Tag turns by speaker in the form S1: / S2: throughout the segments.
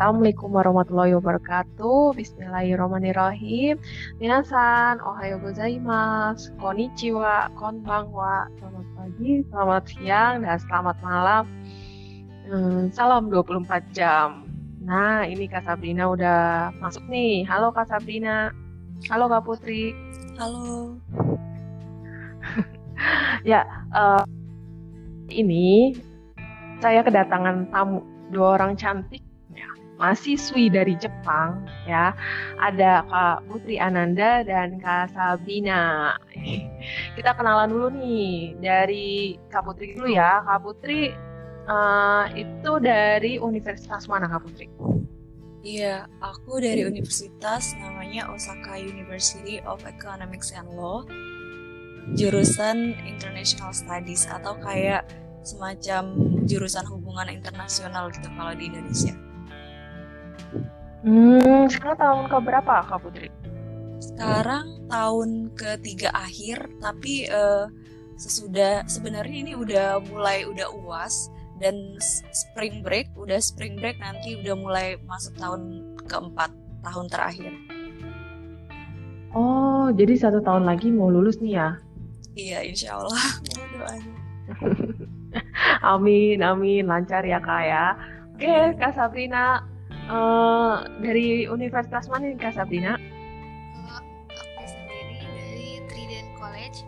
S1: Assalamualaikum warahmatullahi wabarakatuh. Bismillahirrahmanirrahim. Minasan, ohayo gozaimasu, konnichiwa, konbanwa. Selamat pagi, selamat siang, dan selamat malam. Hmm, salam 24 jam. Nah, ini Kak Sabrina udah masuk nih. Halo Kak Sabrina. Halo Kak Putri.
S2: Halo.
S1: ya, uh, ini saya kedatangan tamu dua orang cantik mahasiswi dari Jepang ya. Ada Kak Putri Ananda dan Kak Sabina. Kita kenalan dulu nih dari Kak Putri dulu ya. Kak Putri uh, itu dari Universitas mana Kak Putri?
S2: Iya, aku dari universitas namanya Osaka University of Economics and Law, jurusan International Studies atau kayak semacam jurusan hubungan internasional gitu kalau di Indonesia.
S1: Hmm, sekarang tahun ke berapa Kak Putri?
S2: Sekarang tahun ketiga akhir, tapi uh, sesudah sebenarnya ini udah mulai udah uas dan spring break, udah spring break nanti udah mulai masuk tahun keempat, tahun terakhir.
S1: Oh, jadi satu tahun lagi mau lulus nih ya?
S2: Iya, insya Allah. doanya.
S1: amin, amin, lancar ya kak ya. Oke, okay, kak Sabrina uh, dari Universitas mana nih kak Sabrina?
S3: aku sendiri dari Trident College.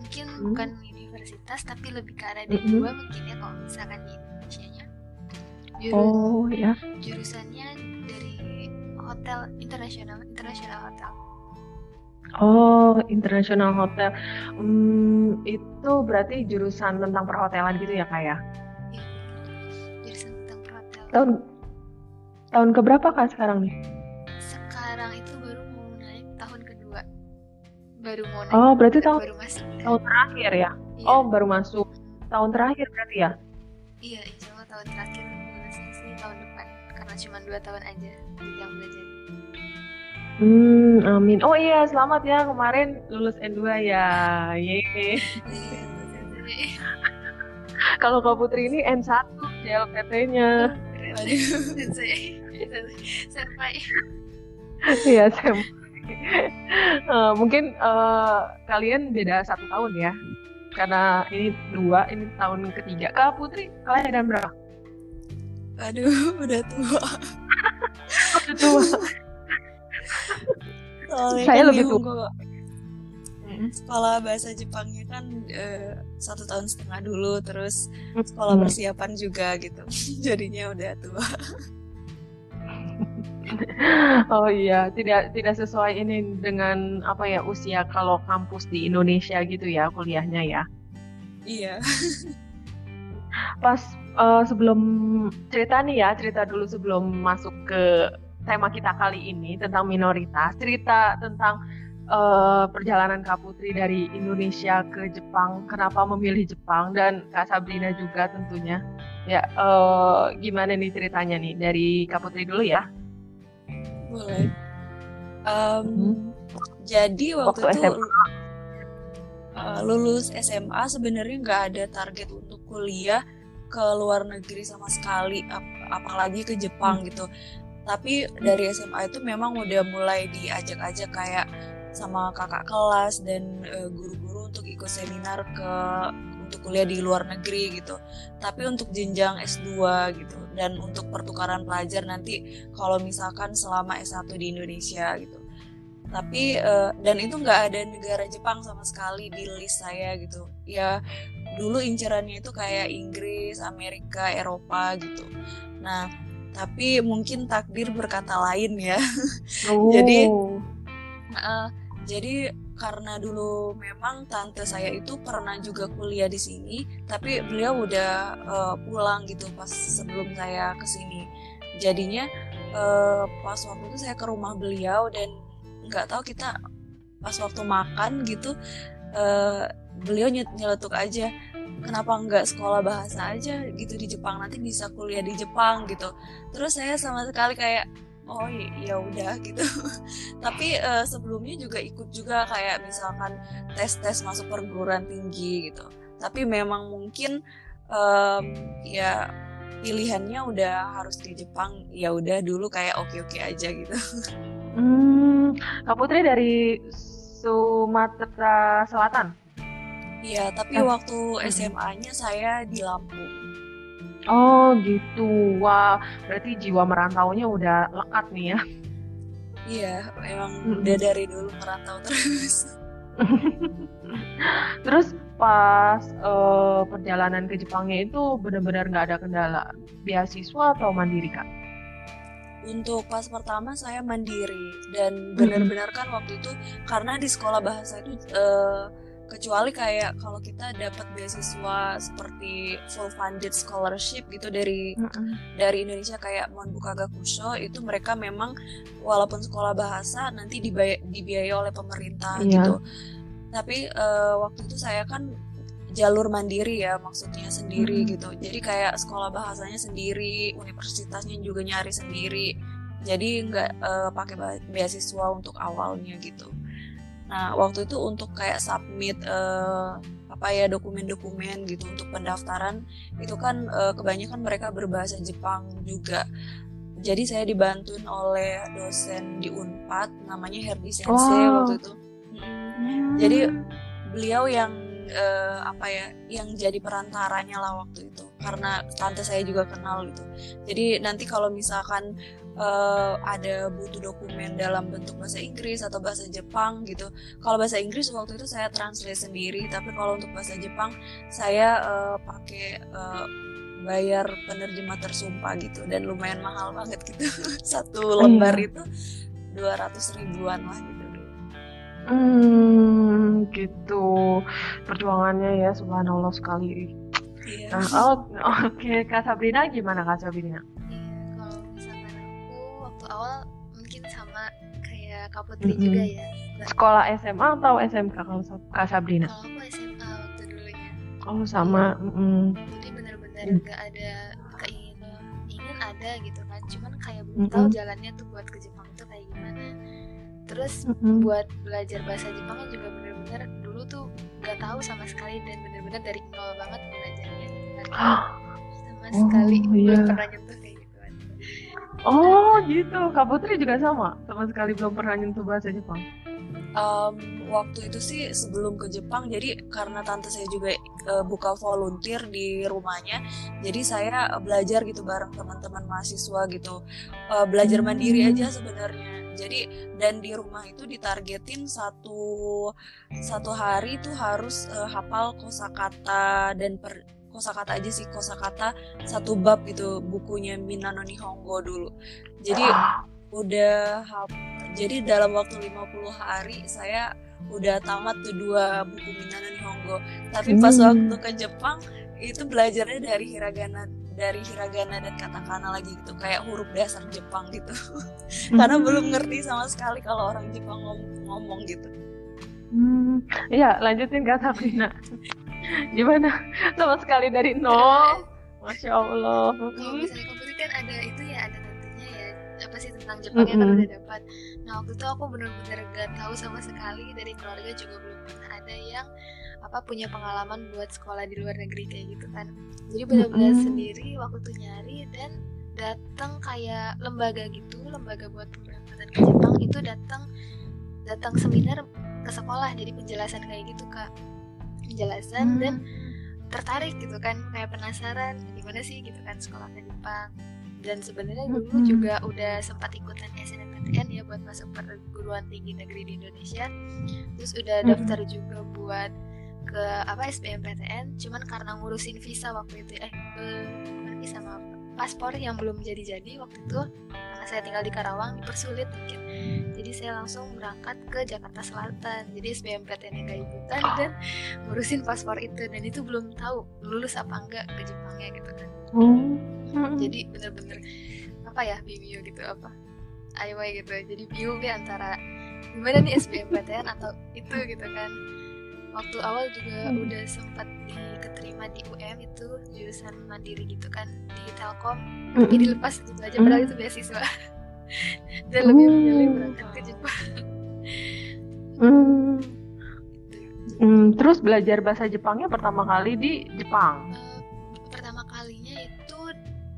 S3: Mungkin hmm. bukan universitas tapi lebih ke arah D2 mm -hmm. mungkin ya kalau misalkan di Indonesia-nya.
S1: Jurus, oh ya.
S3: Jurusannya dari hotel internasional, internasional hotel.
S1: Oh, international hotel. Hmm, itu berarti jurusan tentang perhotelan gitu ya, Kak ya?
S3: Iya, jurusan tentang perhotelan.
S1: Tahun tahun keberapa Kak sekarang nih?
S3: Sekarang itu baru mau naik tahun kedua. Baru mau naik.
S1: Oh, berarti tahun
S3: baru masuk.
S1: Tahun terakhir ya? Iya. Oh, baru masuk. Tahun terakhir berarti ya?
S3: Iya, insya Allah tahun terakhir lulusnya sih tahun depan. Karena cuma dua tahun aja yang belajar.
S1: Hmm, amin. Oh iya, selamat ya kemarin lulus N2 ya. Yeay. Kalau Kak Putri ini N1 JLPT-nya. Iya, saya uh, mungkin uh, kalian beda satu tahun ya. Karena ini dua, ini tahun ketiga. Kak Putri, kalian ada berapa?
S2: Aduh, udah tua.
S1: udah tua.
S2: Soalnya
S1: saya
S2: kan
S1: lebih
S2: tua. Sekolah bahasa Jepangnya kan uh, satu tahun setengah dulu, terus sekolah persiapan juga gitu. Jadinya udah tua.
S1: oh iya, tidak tidak sesuai ini dengan apa ya usia kalau kampus di Indonesia gitu ya kuliahnya ya.
S2: Iya.
S1: Pas uh, sebelum cerita nih ya, cerita dulu sebelum masuk ke tema kita kali ini tentang minoritas, cerita tentang uh, perjalanan Kak Putri dari Indonesia ke Jepang, kenapa memilih Jepang dan Kak Sabrina juga tentunya. Ya, uh, gimana nih ceritanya nih dari Kak Putri dulu ya?
S2: Boleh. Um, hmm. Jadi waktu, waktu itu SMA. Uh, lulus SMA sebenarnya nggak ada target untuk kuliah ke luar negeri sama sekali, ap apalagi ke Jepang hmm. gitu tapi dari SMA itu memang udah mulai diajak-ajak kayak sama kakak kelas dan guru guru-guru untuk ikut seminar ke untuk kuliah di luar negeri gitu. Tapi untuk jenjang S2 gitu dan untuk pertukaran pelajar nanti kalau misalkan selama S1 di Indonesia gitu. Tapi uh, dan itu nggak ada negara Jepang sama sekali di list saya gitu. Ya dulu incerannya itu kayak Inggris, Amerika, Eropa gitu. Nah, tapi mungkin takdir berkata lain ya oh. jadi uh, jadi karena dulu memang tante saya itu pernah juga kuliah di sini tapi beliau udah uh, pulang gitu pas sebelum saya ke sini jadinya uh, pas waktu itu saya ke rumah beliau dan nggak tahu kita pas waktu makan gitu uh, beliau nyeletuk aja kenapa nggak sekolah bahasa aja gitu di Jepang? Nanti bisa kuliah di Jepang gitu. Terus saya sama sekali kayak oh ya udah gitu. Tapi uh, sebelumnya juga ikut juga kayak misalkan tes tes masuk perguruan tinggi gitu. Tapi memang mungkin um, ya pilihannya udah harus ke Jepang ya udah dulu kayak oke oke aja gitu.
S1: Hmm, Kak Putri dari Sumatera Selatan?
S2: Iya, tapi
S1: Eh.
S2: waktu SMA-nya saya di Lampung.
S1: Oh gitu wah berarti jiwa merantaunya udah lekat nih ya
S2: Iya, emang
S1: Mm-mm.
S2: udah dari dulu merantau terus.
S1: Terus pas eh, perjalanan ke Jepangnya itu benar-benar nggak ada kendala beasiswa atau mandiri kak?
S2: Untuk pas pertama saya mandiri dan benar-benar kan waktu itu karena di sekolah bahasa itu eh, kecuali kayak kalau kita dapat beasiswa seperti full funded scholarship gitu dari dari Indonesia kayak Monbuka Gakusho itu mereka memang walaupun sekolah bahasa nanti dibay- dibiayai oleh pemerintah
S1: Iya.
S2: gitu. Tapi eh, waktu itu saya kan jalur mandiri ya maksudnya sendiri
S1: Mm.
S2: gitu. Jadi kayak sekolah bahasanya sendiri, universitasnya juga nyari sendiri. Jadi nggak eh, pakai beasiswa untuk awalnya gitu. Nah waktu itu untuk kayak submit eh, apa ya dokumen-dokumen gitu untuk pendaftaran itu kan eh, kebanyakan mereka berbahasa Jepang juga. Jadi saya dibantuin oleh dosen di Unpad namanya Herdi Sensei
S1: Wow.
S2: waktu itu. Mm. Jadi beliau yang eh, apa ya yang jadi perantaranya lah waktu itu karena tante saya juga kenal gitu. Jadi nanti kalau misalkan eh, ada butuh dokumen dalam bentuk bahasa Inggris atau bahasa Jepang gitu. Kalau bahasa Inggris waktu itu saya translate sendiri, tapi kalau untuk bahasa Jepang saya eh, pakai eh, bayar penerjemah tersumpah gitu dan lumayan mahal banget gitu. Satu lembar
S1: Iya.
S2: itu 200 ribuan lah gitu.
S1: Hmm, gitu. Perjuangannya ya, subhanallah sekali.
S2: Iya.
S1: Nah, oh, oke, Kak Sabrina gimana Kak Sabrina?
S3: Kak Putri
S1: Mm-mm.
S3: juga ya. Nah,
S1: Sekolah SMA atau SMK kalau Kak Sabrina?
S3: kalau aku SMA waktu dulunya.
S1: Oh, sama. mm-mm.
S3: Jadi benar-benar
S1: Mm.
S3: nggak ada keinginan ingin ada gitu kan. Cuman kayak belum tahu
S1: Mm-mm.
S3: jalannya tuh buat ke Jepang tuh kayak gimana. Terus
S1: Mm-mm.
S3: buat belajar bahasa Jepangnya juga benar-benar dulu tuh nggak tahu sama sekali dan benar-benar dari nol banget belajarnya sama
S1: Oh,
S3: sekali belum
S1: iya.
S3: pernah nyentuh.
S1: Oh, gitu. Kak Putri juga sama. Sama sekali belum pernah nyentuh bahasa Jepang.
S2: Um, waktu itu sih sebelum ke Jepang, jadi karena tante saya juga eh, buka volunteer di rumahnya, jadi saya belajar gitu bareng teman-teman mahasiswa gitu, Eh, belajar mandiri
S1: Hmm.
S2: aja sebenarnya. Jadi dan di rumah itu ditargetin satu satu hari itu harus eh, hafal kosakata dan per kosakata aja sih kosakata satu bab gitu bukunya Minano Nihongo dulu. Jadi udah jadi dalam waktu 50 hari saya udah tamat tuh dua buku Minano Nihongo. Tapi pas
S1: Hmm.
S2: waktu ke Jepang itu belajarnya dari hiragana dari hiragana dan katakana lagi gitu kayak huruf dasar Jepang gitu. Karena belum ngerti sama sekali kalau orang Jepang ngom- ngomong gitu.
S1: Hmm, iya, lanjutin Kak Sabrina. Gimana? Sama sekali dari nol. Masya Allah.
S3: kalau
S1: Mm.
S3: misalnya komputer kan ada itu ya ada tentunya ya apa sih tentang Jepangnya kan
S1: Mm-mm.
S3: udah dapat nah waktu itu aku benar-benar gak tahu sama sekali dari keluarga juga belum pernah ada yang apa punya pengalaman buat sekolah di luar negeri kayak gitu kan jadi benar-benar
S1: Mm-mm.
S3: sendiri waktu itu nyari dan datang kayak lembaga gitu lembaga buat pemberangkatan ke Jepang itu datang datang seminar ke sekolah jadi penjelasan kayak gitu kak penjelasan
S1: Hmm.
S3: dan tertarik gitu kan kayak penasaran gimana sih gitu kan sekolah ke Jepang dan sebenarnya dulu
S1: Mm-mm.
S3: juga udah sempat ikutan SNMPTN ya buat masuk perguruan tinggi negeri di Indonesia terus udah
S1: Mm-mm.
S3: daftar juga buat ke apa SBMPTN cuman karena ngurusin visa waktu itu eh eh, bukan visa maaf paspor yang belum jadi-jadi waktu itu karena saya tinggal di Karawang dipersulit mungkin. Jadi saya langsung berangkat ke Jakarta Selatan. Jadi SBMPTN yang gak ikutan dan ngurusin paspor itu. Dan itu belum tahu lulus apa enggak ke Jepangnya gitu kan.
S1: Mm-mm.
S3: jadi bener-bener apa ya Bimio gitu apa IY gitu. Jadi bingung deh antara gimana nih SBMPTN atau itu gitu kan waktu awal juga
S1: Hmm.
S3: udah sempat diterima di UM itu jurusan mandiri gitu kan di Telkom. Tapi
S1: Mm-mm.
S3: dilepas gitu aja padahal itu beasiswa. Dan lebih memilih berangkat ke Jepang.
S1: Hmm. Hmm, terus belajar bahasa Jepangnya pertama kali di Jepang.
S3: Eh, pertama kalinya itu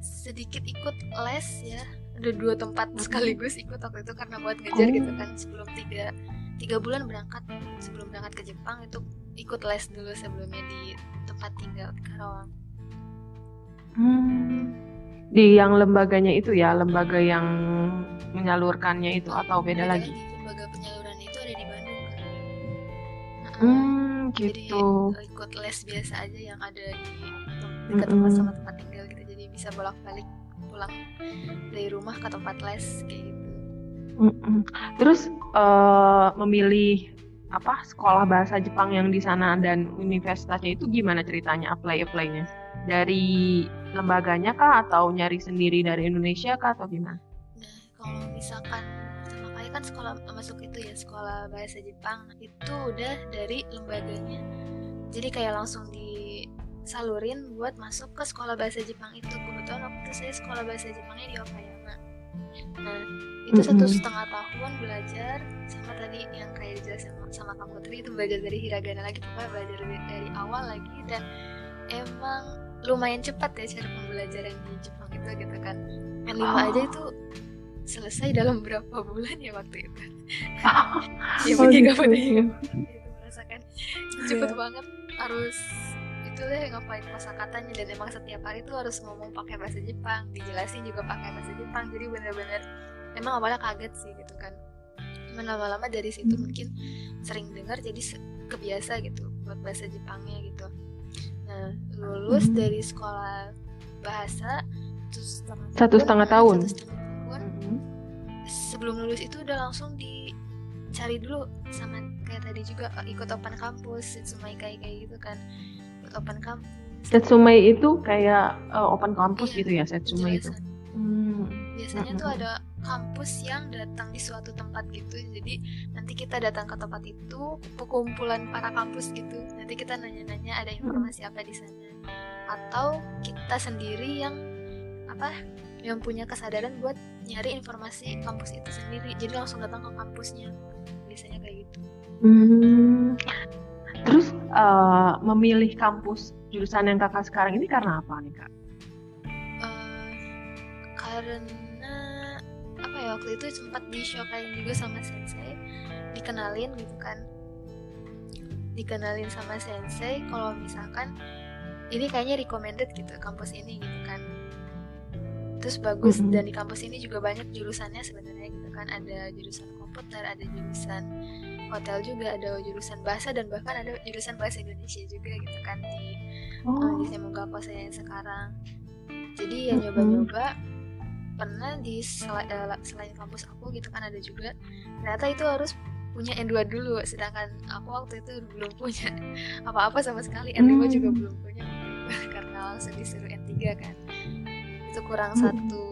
S3: sedikit ikut les ya. Ada dua tempat sekaligus ikut waktu itu karena buat ngejar gitu kan sebelum tiga tiga bulan berangkat sebelum berangkat ke Jepang itu ikut les dulu sebelumnya di tempat tinggal di Karawang.
S1: Hmm. Di yang lembaganya itu ya, lembaga yang menyalurkannya itu atau beda lagi?
S3: Lembaga penyaluran itu ada di Bandung kan. Nah,
S1: Hmm,
S3: Jadi
S1: gitu.
S3: eh, ikut les biasa aja yang ada di dekat tempat sama tempat tinggal gitu. Jadi bisa bolak-balik pulang dari rumah ke tempat les kayak gitu.
S1: Terus eh, memilih apa sekolah bahasa Jepang yang di sana dan universitasnya itu gimana ceritanya apply apply-nya? Dari lembaganya kah atau nyari sendiri dari Indonesia kah atau gimana?
S3: Nah, kalau misalkan pertama kali kan sekolah masuk itu ya sekolah bahasa Jepang itu udah dari lembaganya. Jadi kayak langsung disalurin buat masuk ke sekolah bahasa Jepang itu. Kebetulan waktu itu saya sekolah bahasa Jepangnya di Okayama. Nah, itu satu
S1: Mm-mm.
S3: setengah tahun belajar sama tadi yang kayak dijelasin sama, sama Kang Putri itu belajar dari hiragana lagi pokoknya belajar dari, dari awal lagi dan emang lumayan cepat ya cara pembelajaran di Jepang itu gitu kan N5
S1: Oh.
S3: aja itu selesai dalam berapa bulan ya waktu itu ya
S1: Oh,
S3: bagi
S1: gitu.
S3: kamu deh itu merasakan cepet
S2: Iya.
S3: banget harus itu deh ngapain kosakatanya dan emang setiap hari tuh harus ngomong pakai bahasa Jepang dijelasin juga pakai bahasa Jepang jadi bener-bener emang awalnya kaget sih gitu kan cuman lama-lama dari situ
S1: Hmm.
S3: mungkin sering dengar jadi kebiasa gitu buat bahasa Jepangnya gitu nah lulus
S1: Hmm.
S3: dari sekolah bahasa terus setengah
S1: Satu setengah tahun.
S3: satu setengah tahun
S1: Mm-mm.
S3: sebelum lulus itu udah langsung dicari dulu sama kayak tadi juga eh, ikut open kampus Setsumai kayak kayak gitu kan ikut open kampus
S1: Setsumai itu kayak eh, open campus
S3: Iya,
S1: gitu ya Setsumai itu. Hmm.
S3: Biasanya tuh ada kampus yang datang di suatu tempat gitu. Jadi nanti kita datang ke tempat itu perkumpulan para kampus gitu. Nanti kita nanya-nanya ada informasi apa di sana. Atau kita sendiri yang apa yang punya kesadaran buat nyari informasi kampus itu sendiri. Jadi langsung datang ke kampusnya. Biasanya kayak gitu.
S1: Hmm. Terus eh, memilih kampus jurusan yang kakak sekarang ini karena apa nih kak?
S3: Eh, karena ya waktu itu sempat di shokain juga sama sensei dikenalin gitu kan. Dikenalin sama sensei kalau misalkan ini kayaknya recommended gitu kampus ini gitu kan. Terus bagus
S1: Mhm.
S3: dan di kampus ini juga banyak jurusannya sebenarnya gitu kan. Ada jurusan komputer ada jurusan hotel juga ada jurusan bahasa dan bahkan ada jurusan bahasa Indonesia juga gitu kan di uh, di Semoga saya yang sekarang. Jadi ya
S1: Mm-mm.
S3: nyoba-nyoba pernah di sel- eh, selain kampus aku gitu kan ada juga ternyata itu harus punya N2 dulu sedangkan aku waktu itu belum punya apa-apa sama sekali N5 juga
S1: Hmm.
S3: belum punya karena langsung disuruh N3 kan itu kurang
S1: Hmm.
S3: satu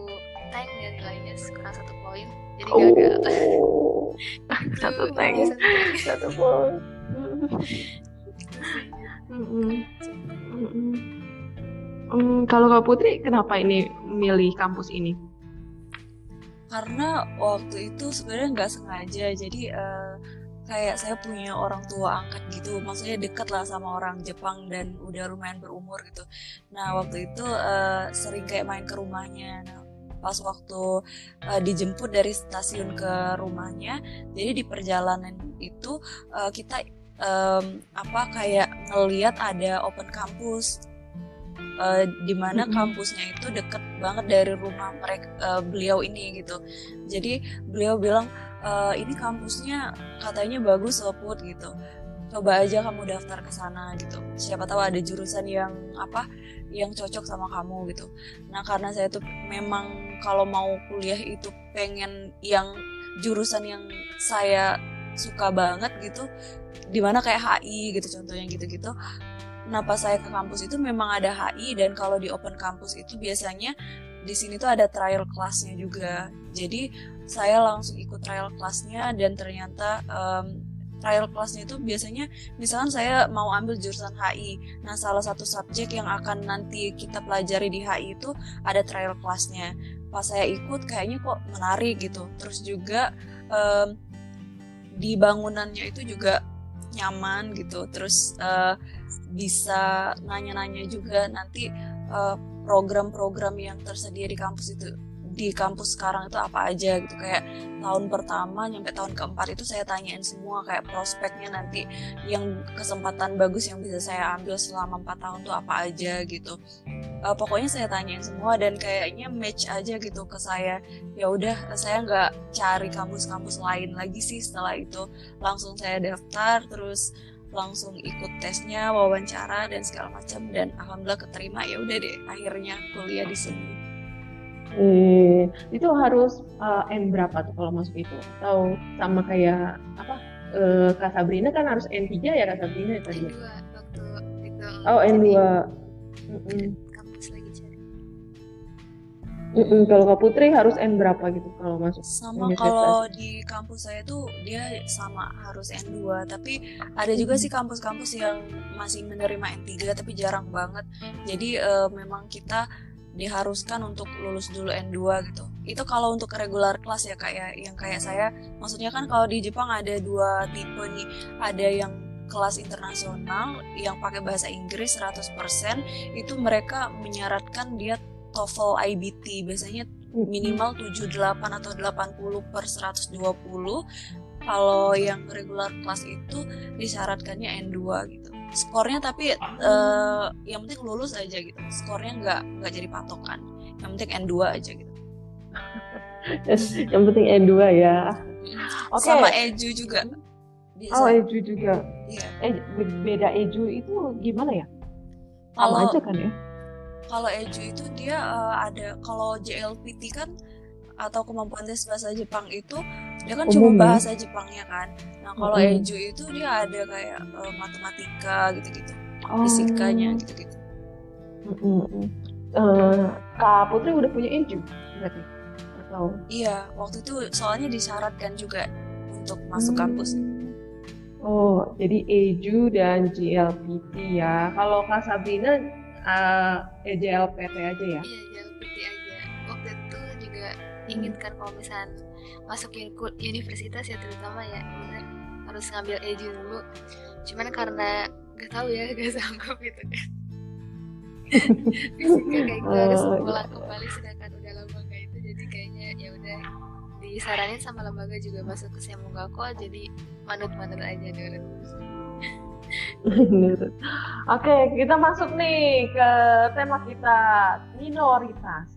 S3: tank ya nilainya kurang satu poin jadi
S1: Oh.
S3: gagal
S1: Satu tank. Satu poin. Hmm, kalau Kak Putri, kenapa ini milih kampus ini?
S2: Karena waktu itu sebenarnya nggak sengaja. Jadi eh, kayak saya punya orang tua angkat gitu. Maksudnya dekat lah sama orang Jepang dan udah lumayan berumur gitu. Nah waktu itu eh, sering kayak main ke rumahnya. Nah, pas waktu eh, dijemput dari stasiun ke rumahnya jadi di perjalanan itu eh, kita em, apa kayak ngeliat ada open campus eh, di mana kampusnya itu deket banget dari rumah mereka eh, beliau ini gitu. Jadi beliau bilang "Eh, ini kampusnya katanya bagus loh Put gitu. Coba aja kamu daftar ke sana gitu. Siapa tahu ada jurusan yang apa yang cocok sama kamu gitu. Nah karena saya tuh memang kalau mau kuliah itu pengen yang jurusan yang saya suka banget gitu. Di mana kayak HI gitu contohnya gitu-gitu Pas saya ke kampus itu memang ada HI dan kalau di open campus itu biasanya di sini tuh ada trial kelasnya juga. Jadi saya langsung ikut trial kelasnya dan ternyata em, trial kelasnya itu biasanya misalkan saya mau ambil jurusan HI. Nah salah satu subjek yang akan nanti kita pelajari di HI itu ada trial kelasnya. Pas saya ikut kayaknya kok menarik gitu. Terus juga em, di bangunannya itu juga nyaman gitu. Terus eh, bisa nanya-nanya juga nanti uh, program-program yang tersedia di kampus itu di kampus sekarang itu apa aja gitu. Kayak tahun pertama nyampe tahun keempat itu saya tanyain semua kayak prospeknya nanti yang kesempatan bagus yang bisa saya ambil selama empat tahun tuh apa aja gitu. Uh, pokoknya saya tanyain semua dan kayaknya match aja gitu ke saya. Ya udah saya nggak cari kampus-kampus lain lagi sih setelah itu. Langsung saya daftar terus langsung ikut tesnya, wawancara dan segala macam dan alhamdulillah keterima ya udah deh akhirnya kuliah di sini.
S1: Eh, itu harus uh, N berapa tuh kalau masuk itu? Atau sama kayak apa? Uh, Kak Sabrina kan harus N3 ya Kak Sabrina tadi?
S3: N2 waktu itu.
S1: Oh N2.
S3: Mm -mm. Kampus lagi cari.
S1: Mm -mm. Kalau Kak Putri harus N berapa gitu kalau masuk?
S2: Sama kalau di kampus saya tuh dia sama harus N2, tapi ada juga sih kampus-kampus yang masih menerima N3 tapi jarang banget. Jadi uh, memang kita diharuskan untuk lulus dulu N2 gitu. Itu kalau untuk regular kelas ya kayak yang kayak saya, maksudnya kan kalau di Jepang ada dua tipe nih. Ada yang kelas internasional yang pakai bahasa Inggris 100% itu mereka menyaratkan dia TOEFL IBT biasanya minimal 78 atau 80 per 120 kalau yang regular kelas itu disyaratkannya N2 gitu. Skornya tapi uh, yang penting lulus aja gitu. Skornya nggak nggak jadi patokan. Yang penting N2 aja gitu.
S1: Yang penting N2 ya.
S2: Oke. Okay. sama Eju juga.
S1: Biasa. oh Eju juga. Iya. eh, beda Eju itu gimana ya?
S2: Kalau
S1: aja kan ya
S2: kalau Eju itu dia uh, ada kalau JLPT kan atau kemampuan tes bahasa Jepang itu dia kan cuma ya? bahasa Jepangnya kan. Nah kalau mm. Eju itu dia ada kayak uh, matematika gitu-gitu, oh. fisikanya gitu-gitu.
S1: Mm uh, Kak Putri udah punya Eju berarti? Atau?
S2: Iya waktu itu soalnya disyaratkan juga untuk masuk hmm. kampus.
S1: Oh jadi Eju dan JLPT ya. Kalau Kak Sabrina uh, eh, JLPT aja ya?
S3: Iya JLPT aja. Waktu itu juga ingin kan kalau misalnya masuk universitas ya terutama ya bener harus ngambil EJU dulu. Cuman karena gak tahu ya gak sanggup gitu kan. Fisika kayak gue harus oh, pulang kembali sedangkan udah lama gak itu jadi kayaknya ya udah disaranin sama lembaga juga masuk ke Semungako jadi manut-manut aja dulu.
S1: Oke, kita masuk nih ke tema kita minoritas.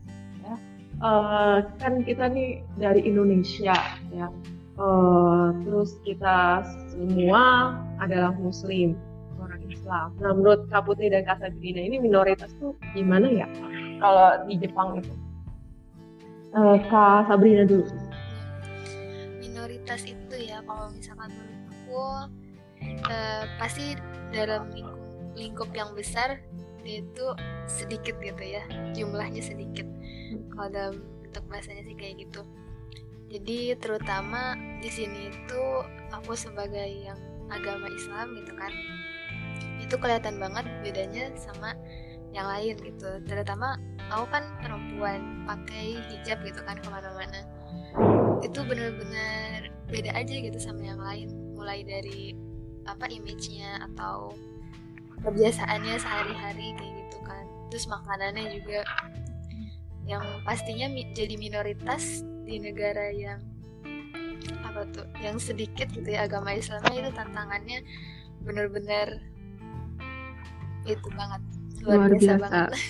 S1: Ya. Uh, kan kita nih dari Indonesia, ya. Uh, terus kita semua adalah Muslim, orang Islam. Nah, menurut Kak Putri dan Kak Sabrina ini minoritas tuh gimana ya? Kalau di Jepang itu, uh, Kak Sabrina dulu.
S3: Minoritas itu ya, kalau misalkan menurut aku uh, pasti dalam lingkup, lingkup yang besar itu sedikit gitu ya jumlahnya sedikit. Kalau dalam bentuk bahasanya sih kayak gitu. Jadi terutama di sini itu aku sebagai yang agama Islam gitu kan itu kelihatan banget bedanya sama yang lain gitu. Terutama aku kan perempuan pakai hijab gitu kan ke mana-mana. Itu bener-bener beda aja gitu sama yang lain. Mulai dari apa image-nya atau kebiasaannya sehari-hari kayak gitu kan terus makanannya juga yang pastinya mi jadi minoritas di negara yang apa tuh yang sedikit gitu ya agama Islamnya itu tantangannya bener-bener itu banget luar, luar biasa, biasa banget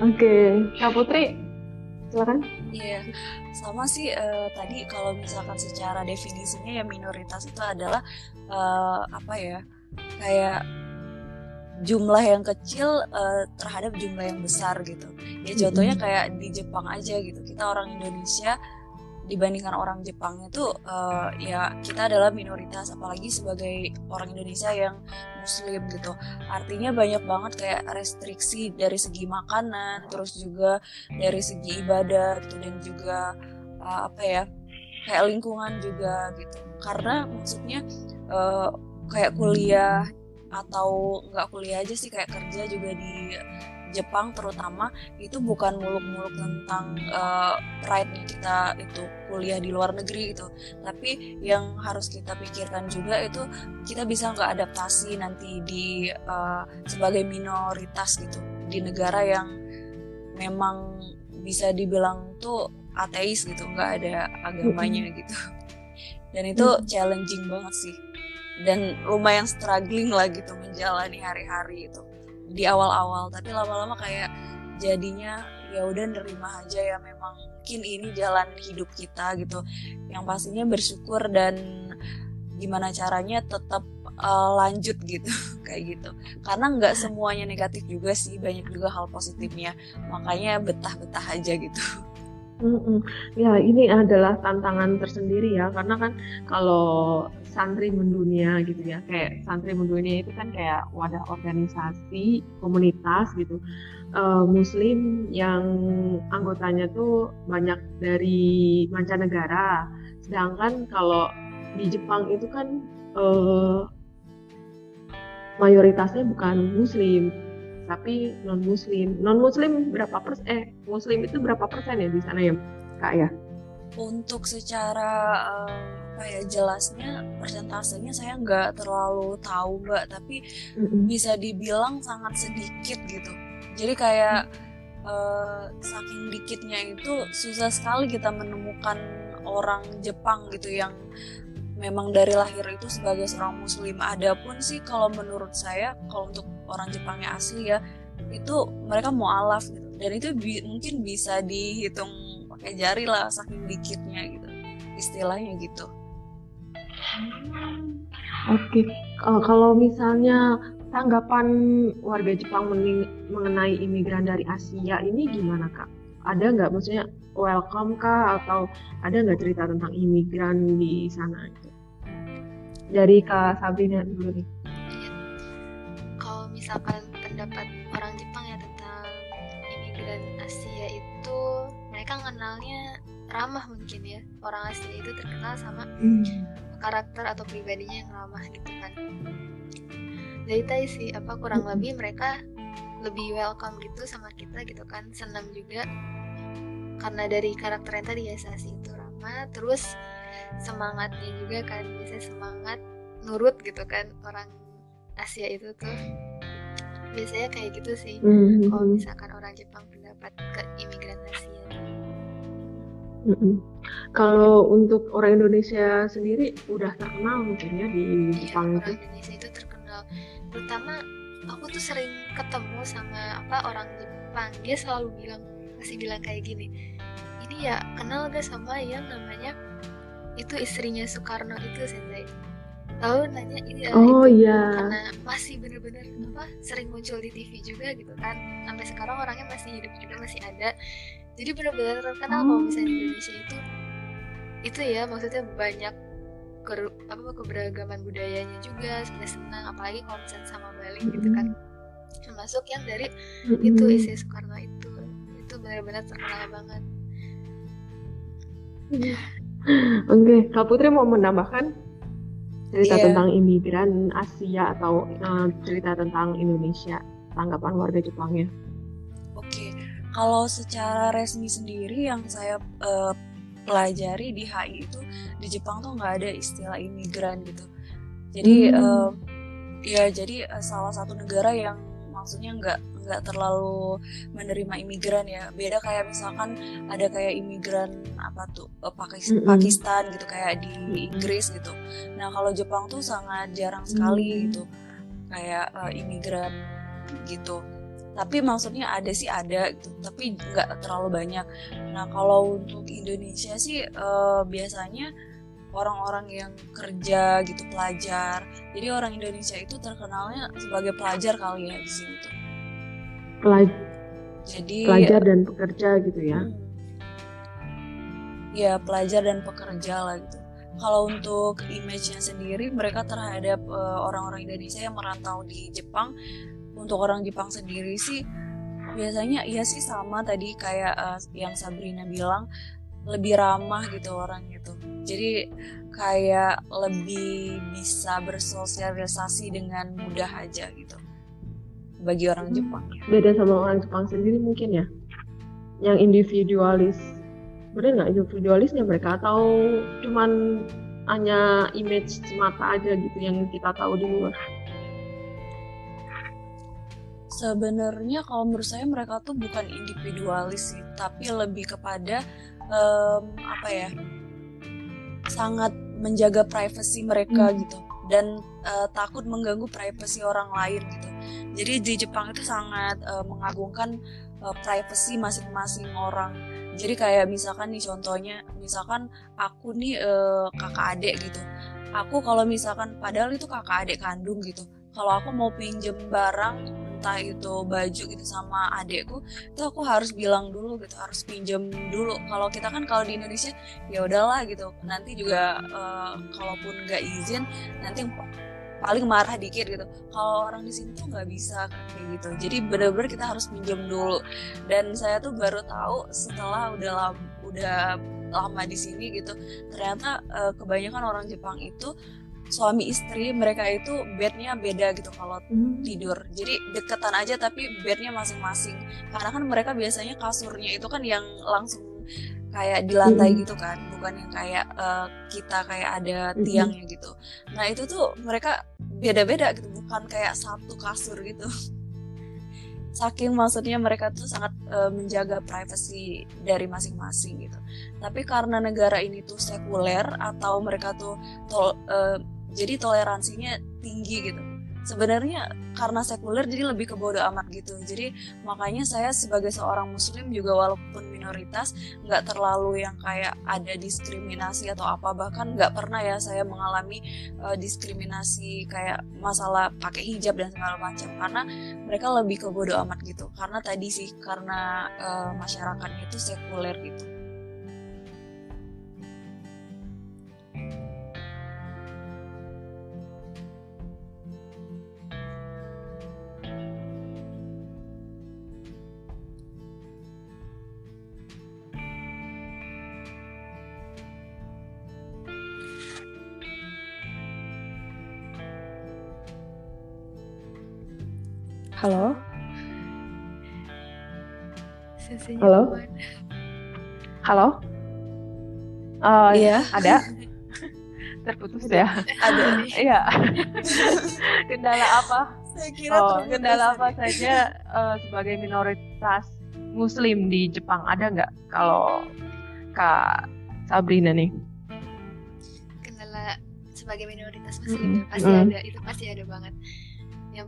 S1: Oke, okay. Kak Putri, silakan.
S2: Iya, sama sih uh, tadi kalau misalkan secara definisinya ya minoritas itu adalah uh, apa ya kayak jumlah yang kecil uh, terhadap jumlah yang besar gitu. Ya contohnya kayak di Jepang aja gitu. Kita orang Indonesia dibandingkan orang Jepang itu uh, ya kita adalah minoritas apalagi sebagai orang Indonesia yang muslim gitu. Artinya banyak banget kayak restriksi dari segi makanan terus juga dari segi ibadah gitu dan juga uh, apa ya kayak lingkungan juga gitu. Karena maksudnya uh, kayak kuliah atau nggak kuliah aja sih kayak kerja juga di Jepang terutama itu bukan muluk-muluk tentang uh, pride-nya kita itu kuliah di luar negeri gitu. Tapi yang harus kita pikirkan juga itu kita bisa nggak adaptasi nanti di uh, sebagai minoritas gitu. Di negara yang memang bisa dibilang tuh ateis gitu nggak ada agamanya gitu. Dan itu challenging banget sih. Dan lumayan struggling lah gitu menjalani hari-hari itu di awal-awal tapi lama-lama kayak jadinya ya udah nerima aja ya memang mungkin ini jalan hidup kita gitu. Yang pastinya bersyukur dan gimana caranya tetap uh, lanjut gitu kayak gitu. Karena nggak semuanya negatif juga sih banyak juga hal positifnya. Makanya betah-betah aja gitu.
S1: Mm-mm. Ya, ini adalah tantangan tersendiri ya, karena kan kalau santri mendunia gitu ya, kayak santri mendunia itu kan kayak wadah organisasi, komunitas gitu, uh, Muslim yang anggotanya tuh banyak dari mancanegara, sedangkan kalau di Jepang itu kan uh, mayoritasnya bukan Muslim tapi non muslim non muslim berapa persen eh muslim itu berapa persen ya di sana ya kak ya?
S2: Untuk secara um, apa ya jelasnya persentasenya saya nggak terlalu tahu mbak tapi mm-hmm. bisa dibilang sangat sedikit gitu jadi kayak uh, saking dikitnya itu susah sekali kita menemukan orang Jepang gitu yang memang dari lahir itu sebagai seorang muslim. Adapun sih kalau menurut saya kalau untuk orang Jepangnya asli ya itu mereka mualaf gitu. Dan itu bi mungkin bisa dihitung pakai jari lah saking dikitnya gitu. Istilahnya gitu.
S1: Oke, okay. uh, kalau misalnya tanggapan warga Jepang mengenai imigran dari Asia ini gimana kak? Ada nggak maksudnya welcome kah atau ada nggak cerita tentang imigran di sana? dari Kak Sabrina dulu nih.
S3: Kalau misalkan pendapat orang Jepang ya tentang imigran Asia itu mereka kenalnya ramah mungkin ya. Orang Asia itu terkenal sama hmm. Karakter atau pribadinya yang ramah gitu kan. Jadi tadi sih apa kurang hmm. lebih mereka lebih welcome gitu sama kita gitu kan senang juga karena dari karakternya tadi ya Sasi itu ramah terus semangatnya juga kan bisa semangat nurut gitu kan orang Asia itu tuh biasanya kayak gitu sih mm-hmm. kalau misalkan orang Jepang pendapat ke imigran Asia
S1: mm-hmm. Kalau untuk orang Indonesia sendiri udah terkenal mungkin ya di iya, Jepang
S3: itu. Orang Indonesia itu terkenal. Terutama aku tuh sering ketemu sama apa orang Jepang. Dia selalu bilang masih bilang kayak gini ini ya kenal gak sama yang namanya itu istrinya Soekarno itu sensei? Tahu nanya ini
S1: oh
S3: itu
S1: iya.
S3: karena masih bener-bener apa sering muncul di TV juga gitu kan. Sampai sekarang orangnya masih hidup juga masih ada. Jadi benar-benar terkenal oh. kalau misalnya di Indonesia itu itu ya maksudnya banyak ke, apa keberagaman budayanya juga sudah senang apalagi kalau misalnya sama Bali mm -hmm. gitu kan termasuk yang dari mm -hmm. itu isi Soekarno itu itu benar-benar terkenal banget
S1: Oke, okay. Kak Putri mau menambahkan cerita yeah. tentang imigran Asia atau uh, cerita tentang Indonesia, tanggapan warga Jepangnya?
S2: Oke, okay. kalau secara resmi sendiri yang saya uh, pelajari di HI itu di Jepang tuh nggak ada istilah imigran gitu. Jadi hmm. uh, ya jadi uh, salah satu negara yang maksudnya nggak nggak terlalu menerima imigran ya beda kayak misalkan ada kayak imigran apa tuh eh, Pakistan, mm -hmm. Pakistan gitu kayak di Inggris gitu nah kalau Jepang tuh sangat jarang sekali mm -hmm. gitu kayak uh, imigran gitu tapi maksudnya ada sih ada gitu tapi nggak terlalu banyak. Nah kalau untuk Indonesia sih uh, biasanya orang-orang yang kerja gitu pelajar. Jadi orang Indonesia itu terkenalnya sebagai pelajar kali ya di sini tuh.
S1: Pelaj jadi pelajar dan pekerja gitu ya?
S2: Ya pelajar dan pekerja lah gitu. Kalau untuk image-nya sendiri mereka terhadap uh, orang-orang Indonesia yang merantau di Jepang untuk orang Jepang sendiri sih biasanya iya sih sama tadi kayak uh, yang Sabrina bilang lebih ramah gitu orang itu jadi kayak lebih bisa bersosialisasi dengan mudah aja gitu bagi orang
S1: Hmm.
S2: Jepang ya.
S1: Beda sama orang Jepang sendiri mungkin ya. Yang individualis. Bener nggak individualisnya mereka atau cuman hanya image semata aja gitu yang kita tahu di luar.
S2: Sebenarnya kalau menurut saya mereka tuh bukan individualis sih, tapi lebih kepada em, apa ya? sangat menjaga privasi mereka
S1: Hmm.
S2: gitu dan eh, takut mengganggu privasi orang lain gitu. Jadi di Jepang itu sangat eh, mengagungkan eh, privasi masing-masing orang. Jadi kayak misalkan nih contohnya, misalkan aku nih eh, kakak adik gitu. Aku kalau misalkan padahal itu kakak adik kandung gitu. Kalau aku mau pinjem barang entah itu baju gitu sama adekku itu aku harus bilang dulu gitu harus pinjem dulu. Kalau kita kan kalau di Indonesia ya udahlah gitu. Nanti juga eh, kalaupun nggak izin nanti paling marah dikit gitu. Kalau orang di sini tuh nggak bisa kayak gitu. Jadi bener-bener kita harus pinjam dulu. Dan saya tuh baru tahu setelah udah lama, udah lama di sini gitu ternyata eh, kebanyakan orang Jepang itu suami istri mereka itu bednya beda gitu kalau tidur. Jadi deketan aja tapi bednya masing-masing. Karena kan mereka biasanya kasurnya itu kan yang langsung kayak di lantai
S1: Mhm.
S2: gitu kan bukan yang kayak eh, kita kayak ada
S1: Mhm.
S2: tiangnya gitu. Nah itu tuh mereka beda-beda gitu bukan kayak satu kasur gitu. Saking maksudnya mereka tuh sangat eh, menjaga privasi dari masing-masing gitu. Tapi karena negara ini tuh sekuler atau mereka tuh tol, eh, jadi toleransinya tinggi gitu. Sebenarnya karena sekuler jadi lebih ke bodo amat gitu. Jadi makanya saya sebagai seorang muslim juga walaupun minoritas nggak terlalu yang kayak ada diskriminasi atau apa. Bahkan nggak pernah ya saya mengalami eh, diskriminasi kayak masalah pakai hijab dan segala macam. Karena mereka lebih ke bodo amat gitu. Karena tadi sih karena eh, masyarakatnya itu sekuler gitu halo
S3: Sensenya
S1: Halo?
S3: ke mana?
S1: Halo? Eh,
S2: iya
S1: Ada? Terputus ya?
S2: ada
S1: Iya. Kendala apa?
S2: saya kira
S1: Oh, kendala apa saja eh, sebagai minoritas Muslim di Jepang ada nggak kalau Kak Sabrina nih?
S3: kendala sebagai minoritas muslim
S1: Mm-mm.
S3: ya, pasti
S1: Mm.
S3: ada itu pasti ada banget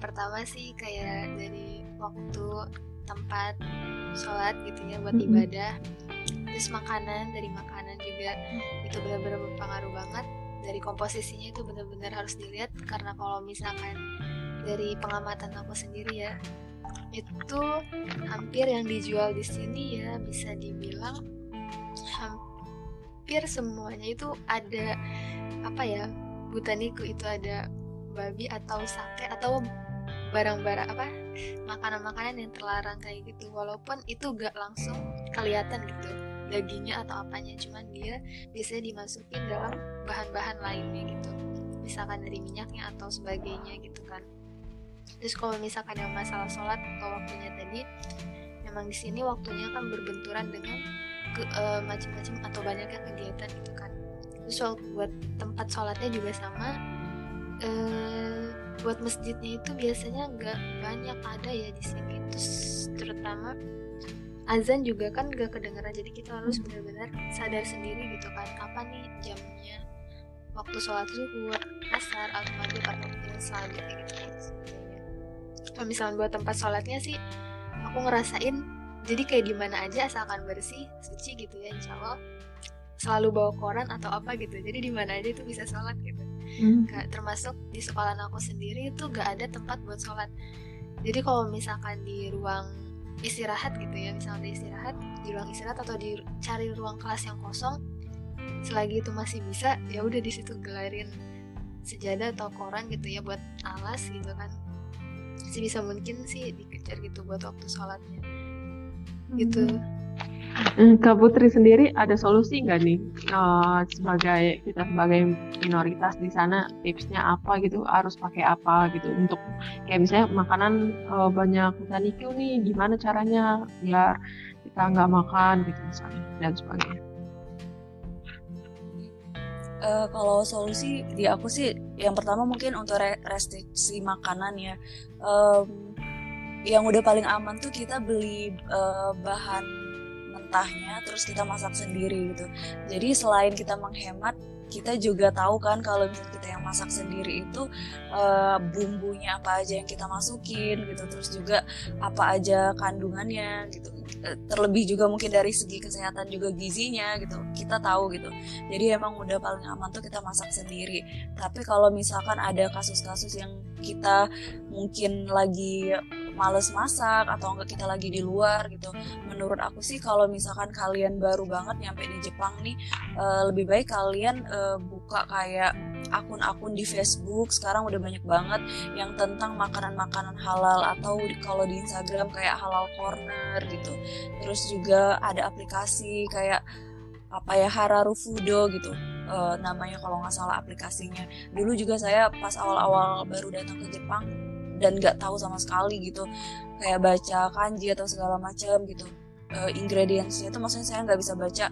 S3: pertama sih kayak dari waktu tempat sholat gitu ya buat
S1: Mm-mm.
S3: ibadah. Terus makanan dari makanan juga. Itu benar-benar berpengaruh banget. Dari komposisinya itu benar-benar harus dilihat. Karena kalau misalkan dari pengamatan aku sendiri ya itu hampir yang dijual di sini ya bisa dibilang hampir semuanya itu ada apa ya butaniku itu ada babi atau sate atau barang-barang apa makanan-makanan yang terlarang kayak gitu. Walaupun itu gak langsung kelihatan gitu dagingnya atau apanya. Cuman dia biasanya dimasukin dalam bahan-bahan lainnya gitu. Misalkan dari minyaknya atau sebagainya gitu kan. Terus kalau misalkan yang masalah sholat atau waktunya tadi memang di sini waktunya kan berbenturan dengan eh, macam-macam atau banyaknya kegiatan gitu kan. Terus buat tempat sholatnya juga sama eh, buat masjidnya itu biasanya nggak banyak ada ya di sini. Terus terutama azan juga kan gak kedengeran jadi kita harus benar-benar sadar sendiri gitu kan kapan nih jamnya? Waktu sholat zuhur asar atau maghrib atau yang selanjutnya gitu. Kan kalau misalnya buat tempat sholatnya sih aku ngerasain jadi kayak di mana aja asalkan bersih suci gitu ya insya Allah selalu bawa koran atau apa gitu. Jadi di mana aja itu bisa sholat gitu Gak, termasuk di sekolah aku sendiri itu gak ada tempat buat sholat. Jadi kalau misalkan di ruang istirahat gitu ya misalnya istirahat di ruang istirahat atau di cari ruang kelas yang kosong selagi itu masih bisa ya udah di situ gelarin sejadah atau koran gitu ya buat alas gitu kan. Sebisa mungkin sih dikejar gitu buat waktu sholatnya. Gitu.
S1: Hmm, Kak Putri sendiri ada solusi nggak nih uh, sebagai kita sebagai minoritas di sana tipsnya apa gitu harus pakai apa gitu untuk kayak misalnya makanan uh, banyak niku nih gimana caranya biar kita nggak makan gitu misalnya dan sebagainya.
S2: Uh, kalau solusi di aku sih yang pertama mungkin untuk restriksi makanan ya um, yang udah paling aman tuh kita beli uh, bahan mentahnya terus kita masak sendiri gitu. Jadi selain kita menghemat kita juga tahu kan kalau misalnya kita yang masak sendiri itu uh, bumbunya apa aja yang kita masukin gitu. Terus juga apa aja kandungannya gitu. Eh, terlebih juga mungkin dari segi kesehatan juga gizinya gitu. Kita tahu gitu. Jadi emang udah paling aman tuh kita masak sendiri. Tapi kalau misalkan ada kasus-kasus yang kita mungkin lagi males masak atau enggak kita lagi di luar gitu. Menurut aku sih kalau misalkan kalian baru banget nyampe di Jepang nih uh, lebih baik kalian uh, buka kayak akun-akun di Facebook. Sekarang udah banyak banget yang tentang makanan-makanan halal atau kalau di Instagram kayak halal corner gitu. Terus juga ada aplikasi kayak apa ya Hararu Fudo gitu uh, namanya kalau nggak salah aplikasinya. Dulu juga saya pas awal-awal baru datang ke Jepang dan nggak tahu sama sekali gitu. Kayak baca kanji atau segala macam gitu. Uh, ingredientsnya itu maksudnya saya nggak bisa baca.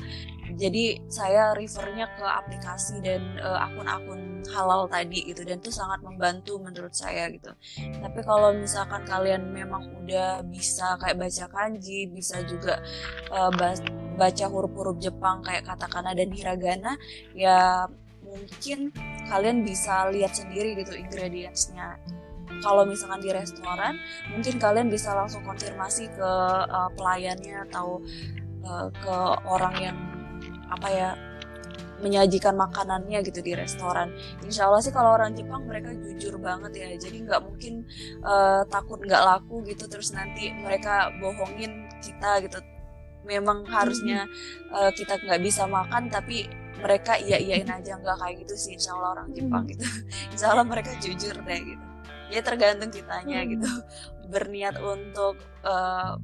S2: Jadi saya refernya ke aplikasi dan eh, akun-akun halal tadi gitu. Dan itu sangat membantu menurut saya gitu. Tapi kalau misalkan kalian memang udah bisa kayak baca kanji bisa juga uh, baca huruf-huruf Jepang kayak katakana dan hiragana ya mungkin kalian bisa lihat sendiri gitu ingredientsnya kalau misalkan di restoran mungkin kalian bisa langsung konfirmasi ke uh, pelayannya atau uh, ke orang yang apa ya menyajikan makanannya gitu di restoran. Insya Allah sih kalau orang Jepang mereka jujur banget ya, jadi nggak mungkin uh, takut nggak laku gitu terus nanti mereka bohongin kita gitu. Memang harusnya uh, kita nggak bisa makan tapi mereka iya iyain aja nggak kayak gitu sih Insya Allah orang Jepang gitu. Insya Allah mereka jujur deh gitu ya tergantung kitanya hmm. gitu berniat untuk uh,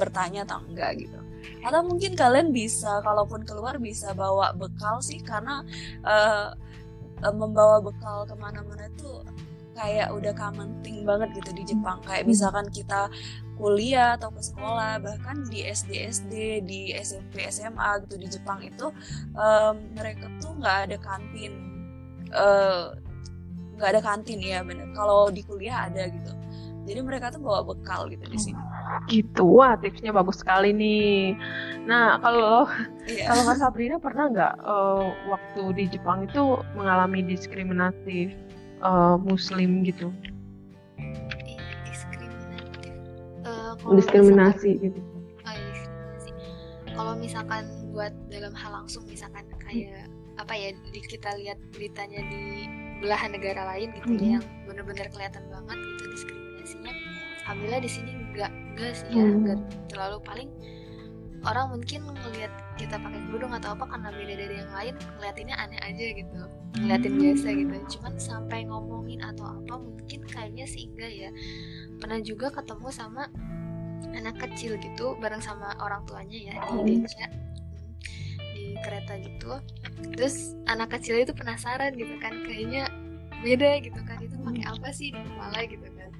S2: bertanya atau enggak gitu atau mungkin kalian bisa kalaupun keluar bisa bawa bekal sih karena uh, membawa bekal ke mana-mana itu kayak udah common thing banget gitu di Jepang kayak hmm. misalkan kita kuliah atau ke sekolah bahkan di SD SD di SMP SMA gitu di Jepang itu um, mereka tuh nggak ada kantin uh, nggak ada kantin ya bener. Kalau di kuliah ada gitu. Jadi mereka tuh bawa bekal gitu di sini.
S1: Gitu wah tipsnya bagus sekali nih. Nah kalau yeah. kalau Kak Sabrina pernah nggak uh, waktu di Jepang itu mengalami diskriminatif uh, Muslim gitu?
S3: Diskriminatif. Uh,
S1: diskriminasi misalkan, gitu.
S3: Oh, iya, diskriminasi. Kalau misalkan buat dalam hal langsung misalkan kayak hmm. apa ya di, kita lihat beritanya di belahan negara lain gitu mm-hmm. ya yang benar-benar kelihatan banget gitu diskriminasinya. Alhamdulillah di sini enggak enggak sih ya enggak terlalu. Paling orang mungkin ngelihat kita pakai kerudung atau apa karena beda dari yang lain ngeliatinnya aneh aja gitu ngeliatin biasa gitu. Cuman sampai ngomongin atau apa mungkin kayaknya sih enggak ya. Pernah juga ketemu sama anak kecil gitu bareng sama orang tuanya ya di Indonesia di kereta gitu terus anak kecil itu penasaran gitu kan kayaknya beda gitu kan itu pakai apa sih di kepala gitu kan.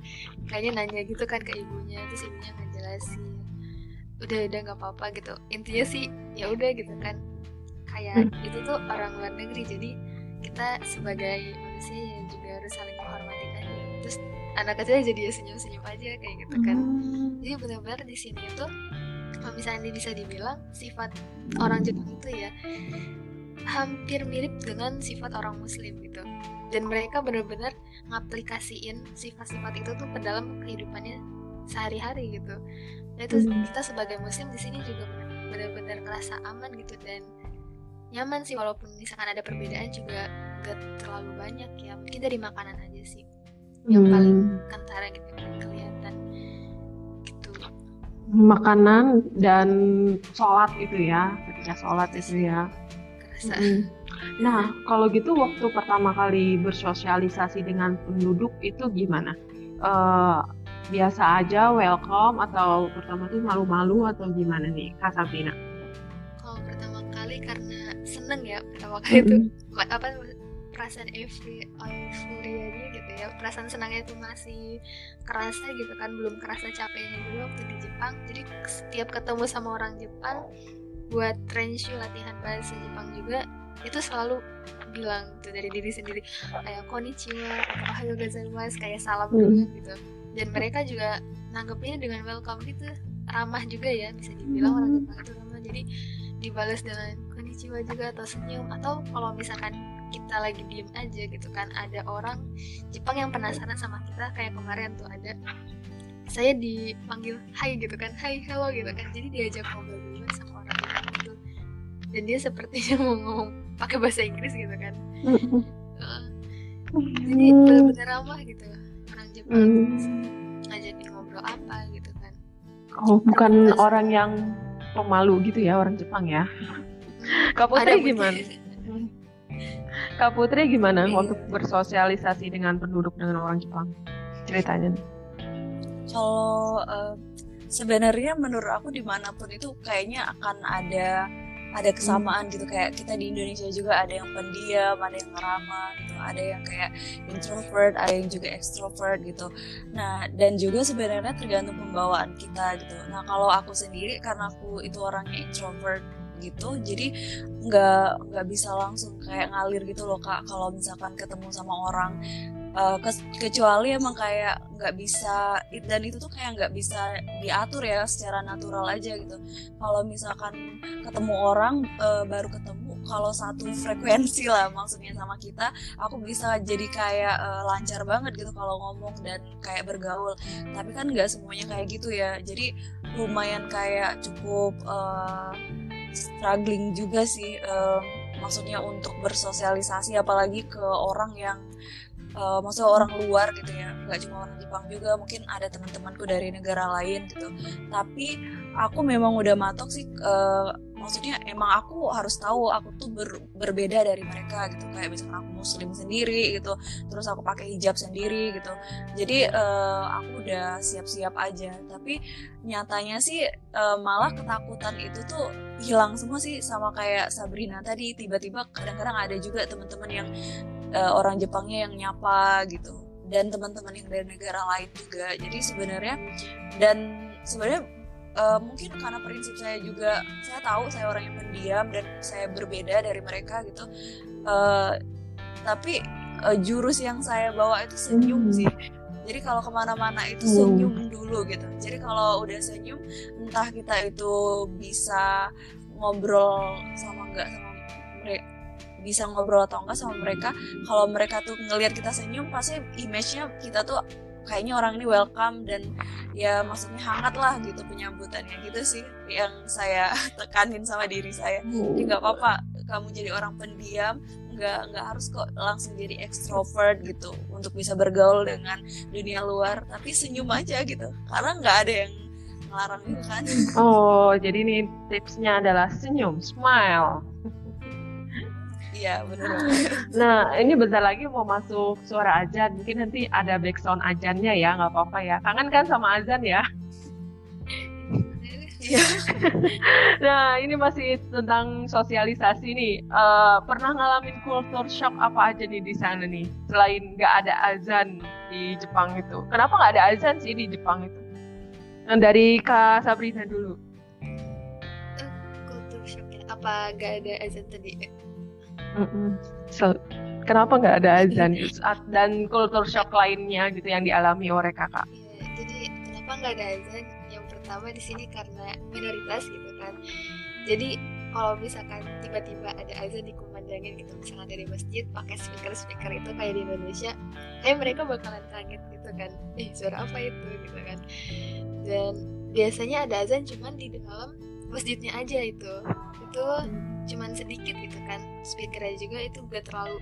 S3: Kayaknya nanya gitu kan ke ibunya terus ibunya ngejelasin udah udah nggak apa-apa gitu. Intinya sih ya udah gitu kan. Kayak hmm. itu tuh orang luar negeri jadi kita sebagai manusia ya juga harus saling menghormati kan. Terus anak kecil jadi ya senyum-senyum aja kayak gitu kan. Hmm. jadi benar-benar di sini itu kalau misalnya bisa dibilang sifat orang Jepang itu ya hampir mirip dengan sifat orang Muslim gitu. Dan mereka benar-benar ngaplikasiin sifat-sifat itu tuh ke dalam kehidupannya sehari-hari gitu. Dan itu hmm. kita sebagai Muslim di sini juga benar-benar ngerasa aman gitu dan nyaman sih walaupun misalkan ada perbedaan juga gak terlalu banyak ya. Mungkin dari makanan aja sih yang hmm. paling kentara gitu kelihatan
S1: makanan dan sholat itu ya ketika sholat itu ya nah kalau gitu waktu pertama kali bersosialisasi dengan penduduk itu gimana? Uh, biasa aja welcome atau pertama tuh malu-malu atau gimana nih Kak Sabrina?
S3: seneng ya pertama kali itu apa perasaan euforianya gitu ya perasaan senangnya itu masih kerasa gitu kan belum kerasa capeknya dulu waktu di Jepang. Jadi setiap ketemu sama orang Jepang buat trainshu latihan bahasa Jepang juga itu selalu bilang gitu dari diri sendiri kayak konnichiwa atau ohayo gozaimasu kayak salam hmm. dulu gitu. Dan mereka juga nanggepnya dengan welcome gitu ramah juga ya bisa dibilang orang Jepang itu ramah. Jadi dibalas dengan konnichiwa juga atau senyum atau kalau misalkan kita lagi diem aja gitu kan ada orang Jepang yang penasaran sama kita kayak kemarin tuh ada saya dipanggil hai gitu kan hai hello gitu kan. Jadi diajak ngobrol dan dia sepertinya mau ngomong pakai bahasa Inggris gitu kan uh, jadi benar-benar ramah gitu orang Jepang mm. ngajakin ngobrol apa gitu kan
S1: oh bukan orang yang pemalu gitu ya orang Jepang ya Kak Putri gimana? Kak Putri gimana iya. waktu bersosialisasi dengan penduduk dengan orang Jepang? Ceritanya.
S2: Kalau uh, sebenarnya menurut aku di mana pun itu kayaknya akan ada ada kesamaan gitu kayak kita di Indonesia juga ada yang pendiam, ada yang ramah gitu, ada yang kayak introvert, ada yang juga extrovert gitu. Nah dan juga sebenarnya tergantung pembawaan kita gitu. Nah kalau aku sendiri karena aku itu orangnya introvert gitu jadi nggak nggak bisa langsung kayak ngalir gitu loh kak kalau misalkan ketemu sama orang uh, kecuali emang kayak nggak bisa dan itu tuh kayak nggak bisa diatur ya secara natural aja gitu. Kalau misalkan ketemu orang uh, baru ketemu kalau satu frekuensi lah maksudnya sama kita aku bisa jadi kayak uh, lancar banget gitu kalau ngomong dan kayak bergaul. Tapi kan nggak semuanya kayak gitu ya. Jadi lumayan kayak cukup uh, struggling juga sih um, maksudnya untuk bersosialisasi apalagi ke orang yang uh, maksudnya orang luar gitu ya nggak cuma orang Jepang juga mungkin ada teman-temanku dari negara lain gitu. Tapi aku memang udah matok sih uh, maksudnya emang aku harus tahu aku tuh ber, berbeda dari mereka gitu. Kayak misalkan aku muslim sendiri gitu terus aku pakai hijab sendiri gitu. Jadi uh, aku udah siap-siap aja. Tapi nyatanya sih uh, malah ketakutan itu tuh hilang semua sih sama kayak Sabrina tadi. Tiba-tiba kadang-kadang ada juga teman-teman yang uh, orang Jepangnya yang nyapa gitu. Dan teman-teman yang dari negara lain juga. Jadi sebenarnya dan sebenarnya uh, mungkin karena prinsip saya juga saya tahu saya orang yang pendiam dan saya berbeda dari mereka gitu. Uh, tapi uh, jurus yang saya bawa itu senyum hmm. sih. Jadi kalau ke mana-mana itu hmm. senyum dulu gitu. Jadi kalau udah senyum entah kita itu bisa ngobrol sama enggak sama mereka bisa ngobrol atau enggak sama mereka. Kalau mereka tuh ngelihat kita senyum pasti image-nya kita tuh kayaknya orang ini welcome dan ya maksudnya hangat lah gitu penyambutannya gitu sih yang saya tekanin sama diri saya. Jadi nggak apa-apa kamu jadi orang pendiam nggak nggak harus kok langsung jadi extrovert gitu untuk bisa bergaul dengan dunia luar tapi senyum aja gitu. Karena nggak ada yang ngelarang juga kan.
S1: Oh jadi ini tipsnya adalah senyum smile
S2: Iya benar.
S1: nah ini bentar lagi mau masuk suara azan. Mungkin nanti ada background azannya ya, nggak apa-apa ya. Kangen kan sama azan ya? Iya. nah ini masih tentang sosialisasi nih. Uh, pernah ngalamin culture shock apa aja nih di sana nih? Selain nggak ada azan di Jepang itu. Kenapa nggak ada azan sih di Jepang itu? Nah, dari Kak Sabrina dulu.
S3: Uh, culture shock ya? Apa nggak ada azan tadi?
S1: Mm-mm. So, kenapa nggak ada azan dan kultur shock lainnya gitu yang dialami oleh kakak?
S3: Ya, jadi kenapa nggak ada azan? Yang pertama di sini karena minoritas gitu kan. Jadi kalau misalkan tiba-tiba ada azan dikumandangin gitu misalnya dari masjid pakai speaker speaker itu kayak di Indonesia, kayak mereka bakalan kaget gitu kan. Eh suara apa itu gitu kan? Dan biasanya ada azan cuman di dalam masjidnya aja itu. Itu cuman sedikit gitu kan. Speakernya juga itu gak terlalu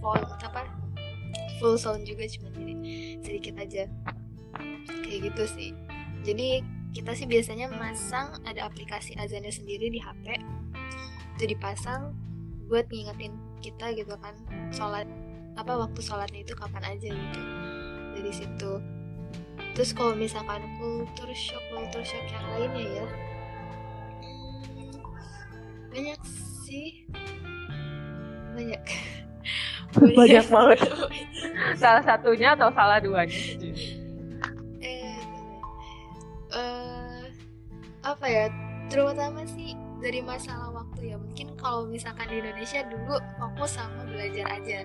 S3: full apa full sound juga cuma jadi sedikit aja. Kayak gitu sih. Jadi kita sih biasanya masang ada aplikasi azannya sendiri di HP itu dipasang buat ngingetin kita gitu kan. Sholat apa waktu sholatnya itu kapan aja gitu. Dari situ. Terus kalau misalkan kultur shock kultur shock yang lainnya ya banyak sih. Banyak.
S1: Banyak banget. Salah satunya atau salah duanya
S3: eh, eh apa ya? Terutama sih dari masalah waktu ya. Mungkin kalau misalkan di Indonesia dulu fokus sama belajar aja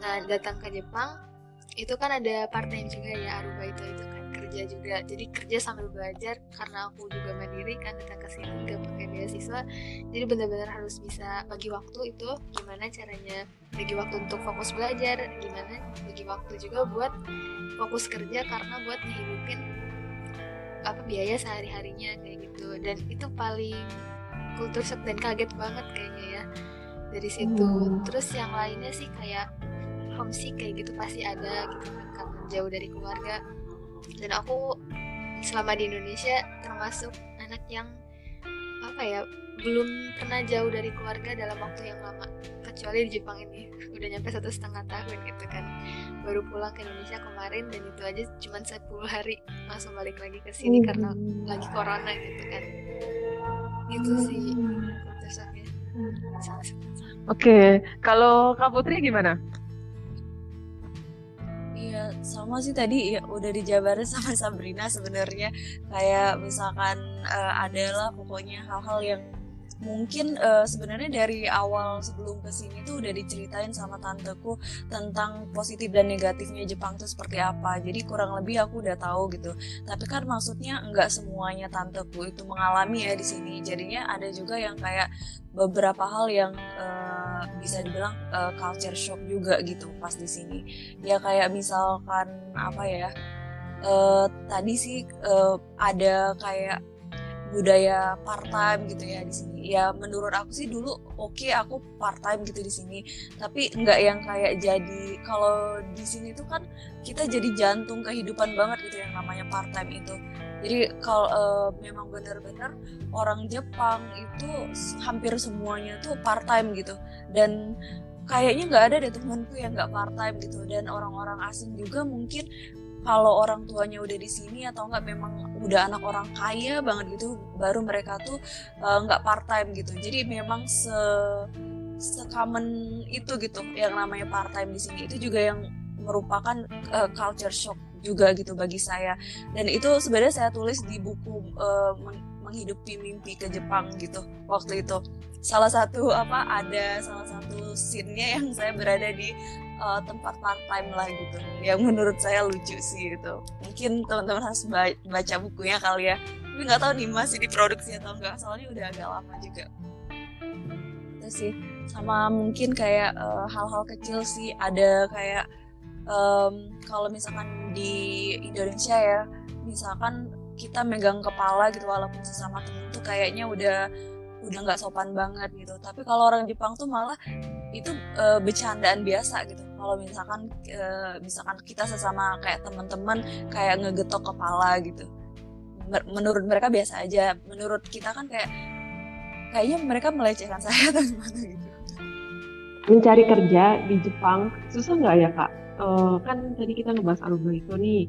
S3: nah datang ke Jepang. Itu kan ada part time juga ya Aruba itu itu kan kerja juga. Jadi kerja sambil belajar karena aku juga mandiri kan datang ke sini gak pakai beasiswa. Jadi benar-benar harus bisa bagi waktu itu gimana caranya bagi waktu untuk fokus belajar gimana bagi waktu juga buat fokus kerja karena buat ngehidupin apa biaya sehari-harinya kayak gitu. Dan itu paling kultur shock dan kaget banget kayaknya ya dari situ. Hmm. terus yang lainnya sih kayak homesick kayak gitu pasti ada gitu kan jauh dari keluarga dan aku selama di Indonesia termasuk anak yang apa ya belum pernah jauh dari keluarga dalam waktu yang lama kecuali di Jepang ini udah nyampe satu setengah tahun gitu kan baru pulang ke Indonesia kemarin dan itu aja cuma 10 hari langsung balik lagi ke sini hmm. karena lagi corona gitu kan gitu sih
S1: hmm. Oke, okay. kalau Kak Putri gimana?
S2: Sama sih tadi ya udah dijabarin sama Sabrina sebenarnya. Kayak misalkan uh, adalah pokoknya hal-hal yang mungkin uh, sebenarnya dari awal sebelum ke sini tuh udah diceritain sama tanteku tentang positif dan negatifnya Jepang tuh seperti apa. Jadi kurang lebih aku udah tahu gitu. Tapi kan maksudnya nggak semuanya tanteku itu mengalami ya di sini. Jadinya ada juga yang kayak beberapa hal yang uh, bisa dibilang uh, culture shock juga gitu pas di sini. Ya kayak misalkan apa ya uh, tadi sih uh, ada kayak budaya part time gitu ya di sini. Ya menurut aku sih dulu oke okay, aku part time gitu di sini, tapi nggak yang kayak jadi kalau di sini tuh kan kita jadi jantung kehidupan banget gitu yang namanya part time itu. Jadi kalau uh, memang benar-benar orang Jepang itu hampir semuanya tuh part time gitu dan kayaknya nggak ada deh temanku yang nggak part time gitu dan orang-orang asing juga mungkin kalau orang tuanya udah di sini atau enggak memang udah anak orang kaya banget gitu baru mereka tuh eh, nggak uh, part time gitu. Jadi memang se common itu gitu yang namanya part time di sini. Itu juga yang merupakan uh, culture shock juga gitu bagi saya. Dan itu sebenarnya saya tulis di buku uh, menghidupi mimpi ke Jepang gitu waktu itu. Salah satu apa ada salah satu scene-nya yang saya berada di uh, tempat part time lah gitu. Yang menurut saya lucu sih itu. Mungkin teman-teman harus baca bukunya kali ya. Tapi nggak tahu nih masih diproduksi atau enggak soalnya udah agak lama juga. Itu sih. Sama mungkin kayak uh, hal-hal kecil sih. Ada kayak um, kalau misalkan di Indonesia ya misalkan kita megang kepala gitu walaupun sesama temen tuh kayaknya udah udah nggak sopan banget gitu. Tapi kalau orang Jepang tuh malah itu uh, bercandaan biasa gitu kalau misalkan uh, misalkan kita sesama kayak teman-teman kayak ngegetok kepala gitu. Menurut mereka biasa aja. Menurut kita kan kayak kayaknya mereka melecehkan saya atau gimana gitu.
S1: Mencari kerja di Jepang susah nggak ya kak? Uh, kan tadi kita ngebahas Aruba itu nih.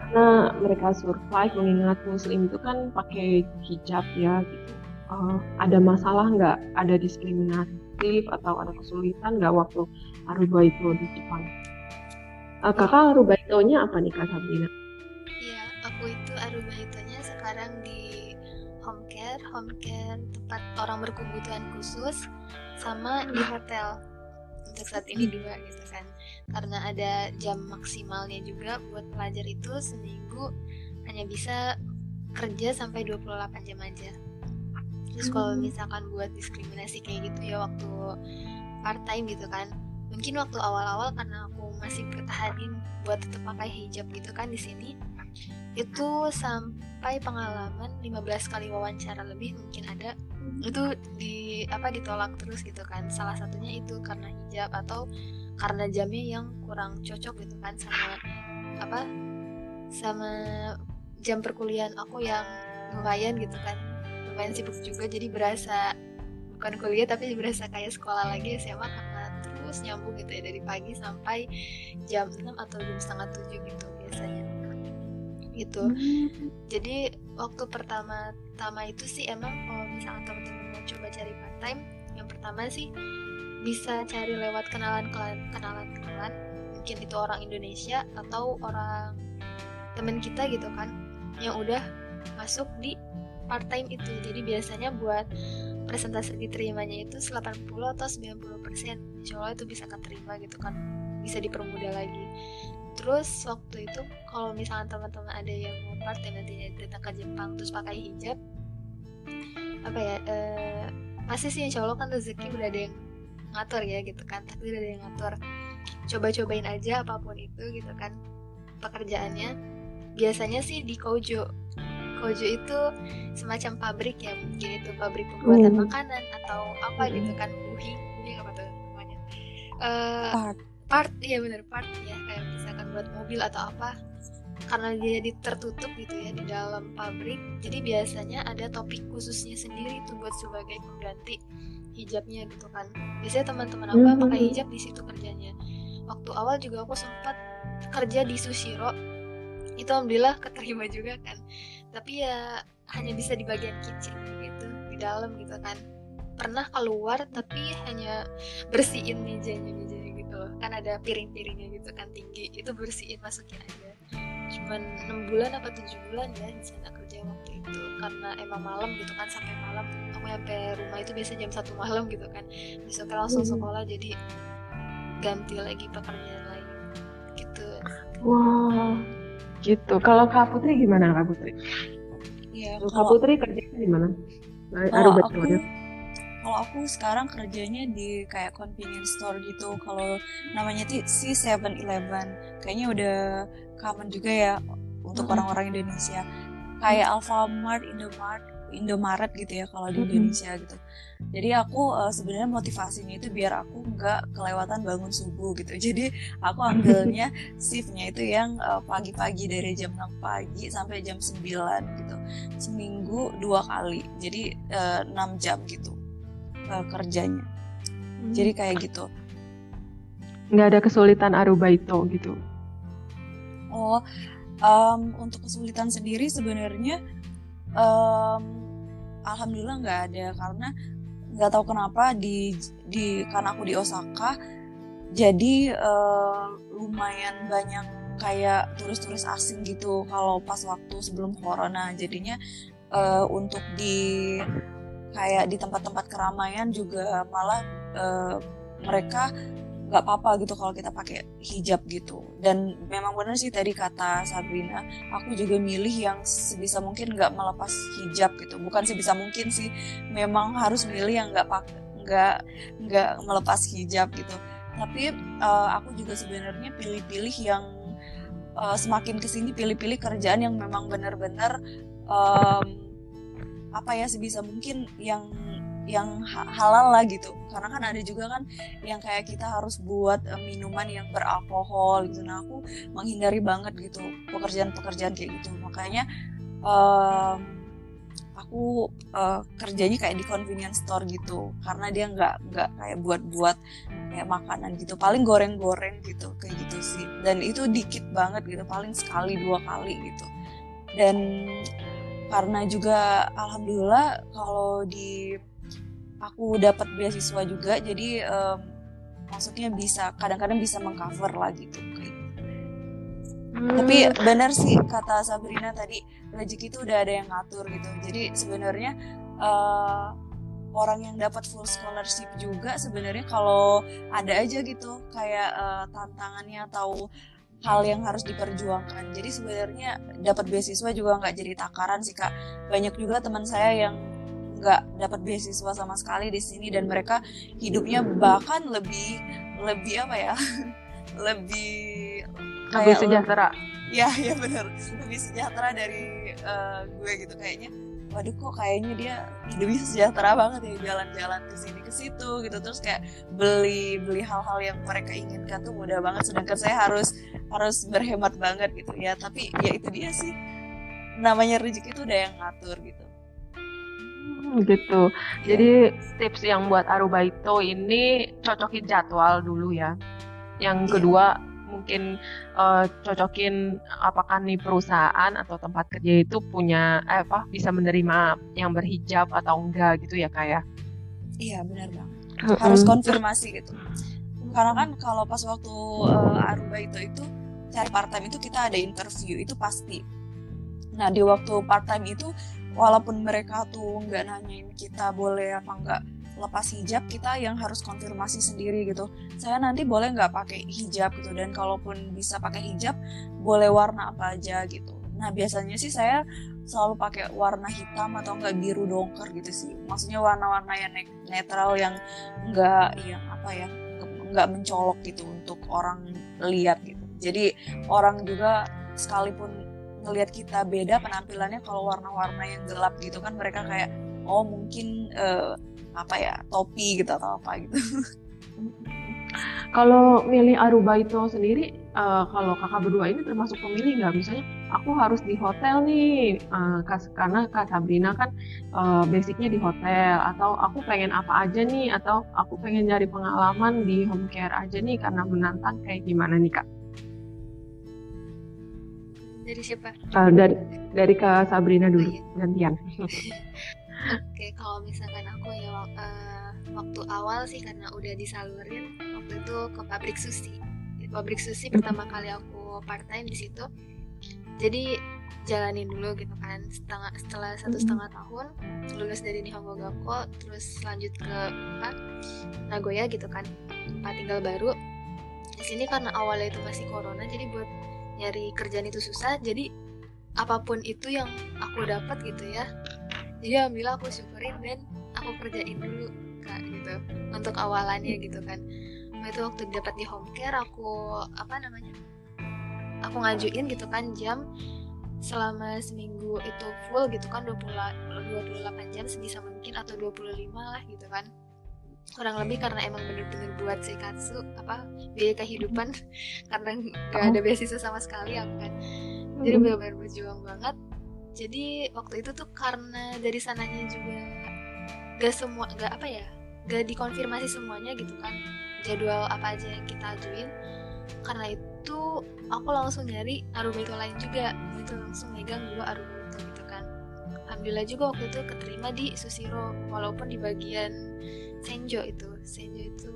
S1: Karena mereka survive mengingat muslim itu kan pakai hijab ya gitu. Uh, ada masalah nggak? Ada diskriminatif atau ada kesulitan nggak waktu Aruba itu di Jepang uh, kakak Aruba nya apa nih kak Sabrina?
S3: Iya aku itu Aruba nya sekarang di home care home care tempat orang berkebutuhan khusus sama di hotel untuk saat ini hmm. dua gitu kan karena ada jam maksimalnya juga buat pelajar itu seminggu hanya bisa kerja sampai 28 jam aja terus kalau hmm. misalkan buat diskriminasi kayak gitu ya waktu part time gitu kan mungkin waktu awal-awal karena aku masih pertahanin buat tetap pakai hijab gitu kan di sini itu sampai pengalaman 15 kali wawancara lebih mungkin ada itu di apa ditolak terus gitu kan. Salah satunya itu karena hijab atau karena jamnya yang kurang cocok gitu kan sama apa sama jam perkuliahan aku yang lumayan gitu kan. Lumayan sibuk juga jadi berasa bukan kuliah tapi berasa kayak sekolah lagi SMA karena terus nyambung gitu ya dari pagi sampai jam 6 atau jam setengah 7 gitu biasanya. Gitu. Jadi waktu pertama pertama itu sih emang kalau misalnya teman-teman mau coba cari part time yang pertama sih bisa cari lewat kenalan kenalan kenalan mungkin itu orang Indonesia atau orang temen kita gitu kan yang udah masuk di part time itu. Jadi biasanya buat presentasi diterimanya itu 80 atau 90 persen. Insya Allah itu bisa keterima gitu kan. Bisa dipermudah lagi. Terus waktu itu kalau misalnya teman-teman ada yang mau part time nantinya datang ke Jepang terus pakai hijab apa ya eh, pasti sih insya Allah kan rezeki udah ada yang ngatur ya gitu kan. Udah ada yang ngatur. Coba-cobain aja apa pun itu gitu kan pekerjaannya. Biasanya sih di Kojo Kojo itu semacam pabrik ya mungkin itu pabrik pembuatan hmm. makanan atau apa hmm. gitu kan buhi buhi apa tuh namanya uh, part part ya bener part ya kayak misalkan buat mobil atau apa karena dia di tertutup gitu ya di dalam pabrik jadi biasanya ada topik khususnya sendiri itu buat sebagai pengganti hijabnya gitu kan biasanya teman-teman aku hmm. pakai hijab di situ kerjanya waktu awal juga aku sempat kerja di Sushiro itu alhamdulillah keterima juga kan tapi ya hanya bisa di bagian kitchen gitu di dalam gitu kan. Pernah keluar tapi hanya bersihin mejanya mejanya gitu loh. Kan ada piring-piringnya gitu kan tinggi. Itu bersihin masukin aja. Cuman enam bulan apa tujuh bulan ya di sana kerja waktu itu. Karena emang malam gitu kan sampai malam. Aku sampai rumah itu biasa jam satu malam gitu kan. Besoknya langsung hmm. sekolah jadi ganti lagi pekerjaan lain gitu.
S1: Wow gitu. Kalau kak Putri gimana kak Putri?
S2: Ya
S1: kalau kak Putri kerjanya di mana?
S2: Kalau aku kalau aku sekarang kerjanya di kayak convenience store gitu. Kalau namanya sih Seven Eleven. Kayaknya udah common juga ya untuk orang-orang mm. Indonesia kayak Alfamart, Indomart Indomaret gitu ya kalau di Indonesia gitu. Jadi aku uh, sebenarnya motivasinya itu biar aku nggak kelewatan bangun subuh gitu. Jadi aku ambilnya shiftnya itu yang eh, pagi-pagi dari jam 6 pagi sampai jam 9 gitu. Seminggu dua kali. Jadi uh, eh, 6 jam gitu uh, kerjanya. Hmm. Jadi kayak gitu.
S1: Nggak ada kesulitan Aruba itu gitu.
S2: Oh, um, untuk kesulitan sendiri sebenarnya um, alhamdulillah nggak ada karena nggak tahu kenapa di di karena aku di Osaka jadi uh, lumayan banyak kayak turis-turis asing gitu. Kalau pas waktu sebelum corona jadinya uh, untuk di kayak di tempat-tempat keramaian juga malah uh, mereka nggak apa-apa gitu kalau kita pakai hijab gitu. Dan memang benar sih tadi kata Sabrina aku juga milih yang sebisa mungkin nggak melepas hijab gitu. Bukan sebisa mungkin sih memang harus milih yang nggak pakai nggak nggak melepas hijab gitu. Tapi uh, aku juga sebenarnya pilih-pilih yang uh, semakin ke sini pilih-pilih kerjaan yang memang benar-benar um, apa ya sebisa mungkin yang yang halal lah gitu. Karena kan ada juga kan yang kayak kita harus buat uh, minuman yang beralkohol gitu. Nah aku menghindari banget gitu pekerjaan-pekerjaan kayak gitu. Makanya um, aku uh, kerjanya kayak di convenience store gitu. Karena dia nggak nggak kayak buat-buat kayak makanan gitu. Paling goreng-goreng gitu kayak gitu sih. Dan itu dikit banget gitu paling sekali dua kali gitu. Dan karena juga alhamdulillah kalau di aku dapat beasiswa juga jadi um, maksudnya bisa kadang-kadang bisa mengcover lah gitu kayak hmm. tapi benar sih kata Sabrina tadi rezeki itu udah ada yang ngatur gitu jadi sebenarnya uh, orang yang dapat full scholarship juga sebenarnya kalau ada aja gitu kayak uh, tantangannya atau hal yang harus diperjuangkan. Jadi sebenarnya dapat beasiswa juga nggak jadi takaran sih kak. Banyak juga teman saya yang nggak dapat beasiswa sama sekali di sini dan mereka hidupnya bahkan lebih lebih apa ya? Lebih
S1: lebih sejahtera.
S2: Ya ya benar lebih sejahtera dari uh, gue gitu kayaknya. Waduh kok kayaknya dia hidupnya sejahtera banget ya jalan-jalan ke sini ke situ gitu. Terus kayak beli beli hal-hal yang mereka inginkan tuh mudah banget. Sedangkan saya harus harus berhemat banget gitu. Ya tapi ya itu dia sih. Namanya rezeki itu udah yang ngatur gitu
S1: gitu. Jadi tips yang buat Aruba itu ini cocokin jadwal dulu ya. Yang iya. kedua mungkin uh, cocokin apakah nih perusahaan atau tempat kerja itu punya eh, apa bisa menerima yang berhijab atau enggak gitu ya kayak.
S2: Ya? Iya benar banget. harus konfirmasi gitu karena kan kalau pas waktu uh, Aruba itu itu cari part time itu kita ada interview itu pasti nah di waktu part time itu walaupun mereka tuh nggak nanyain kita boleh apa nggak lepas hijab kita yang harus konfirmasi sendiri gitu. Saya nanti boleh nggak pakai hijab gitu dan kalaupun bisa pakai hijab boleh warna apa aja gitu. Nah biasanya sih saya selalu pakai warna hitam atau enggak biru dongker gitu sih. Maksudnya warna-warna yang netral yang enggak yang apa ya nggak mencolok gitu untuk orang lihat gitu. Jadi orang juga sekalipun ngelihat kita beda penampilannya kalau warna-warna yang gelap gitu kan mereka kayak oh mungkin uh, apa ya topi gitu atau apa gitu.
S1: Kalau milih Aruba itu sendiri uh, kalau kakak berdua ini termasuk pemilih nggak? Misalnya aku harus di hotel nih uh, karena kak Sabrina kan uh, basicnya di hotel. Atau aku pengen apa aja nih? Atau aku pengen nyari pengalaman di home care aja nih karena menantang kayak gimana nih kak
S3: dari siapa?
S1: Uh, dari dari kak Sabrina dulu oh, iya. gantian.
S3: Oke kalau misalkan aku ya uh, waktu awal sih karena udah disalurin waktu itu ke pabrik sushi. Pabrik sushi pertama kali aku part time di situ. Jadi jalanin dulu gitu kan. Setengah setelah satu setengah tahun lulus dari Nihongo Gakko terus lanjut ke apa Nagoya gitu kan. Tempat tinggal baru. Di sini karena awalnya itu masih corona jadi buat nyari kerjaan itu susah jadi apa pun itu yang aku dapat gitu ya. Jadi alhamdulillah aku syukurin dan aku kerjain dulu kak gitu. Untuk awalannya gitu kan. Itu waktu dapat di home care aku apa namanya aku ngajuin gitu kan jam selama seminggu itu full gitu kan 20, 28 jam sebisa mungkin atau 25 lah gitu kan kurang lebih karena emang bener-bener buat seikatsu apa biaya kehidupan. Karena gak ada beasiswa sama sekali aku kan. Jadi benar-benar berjuang banget. Jadi waktu itu tuh karena dari sananya juga gak semua gak apa ya gak dikonfirmasi semuanya gitu kan. Jadwal apa aja yang kita ajuin. Karena itu aku langsung nyari Aruba lain juga. Itu langsung megang dulu Aruba gitu kan. Alhamdulillah juga waktu itu keterima di Susiro. Walaupun di bagian Senjo itu. Senjo itu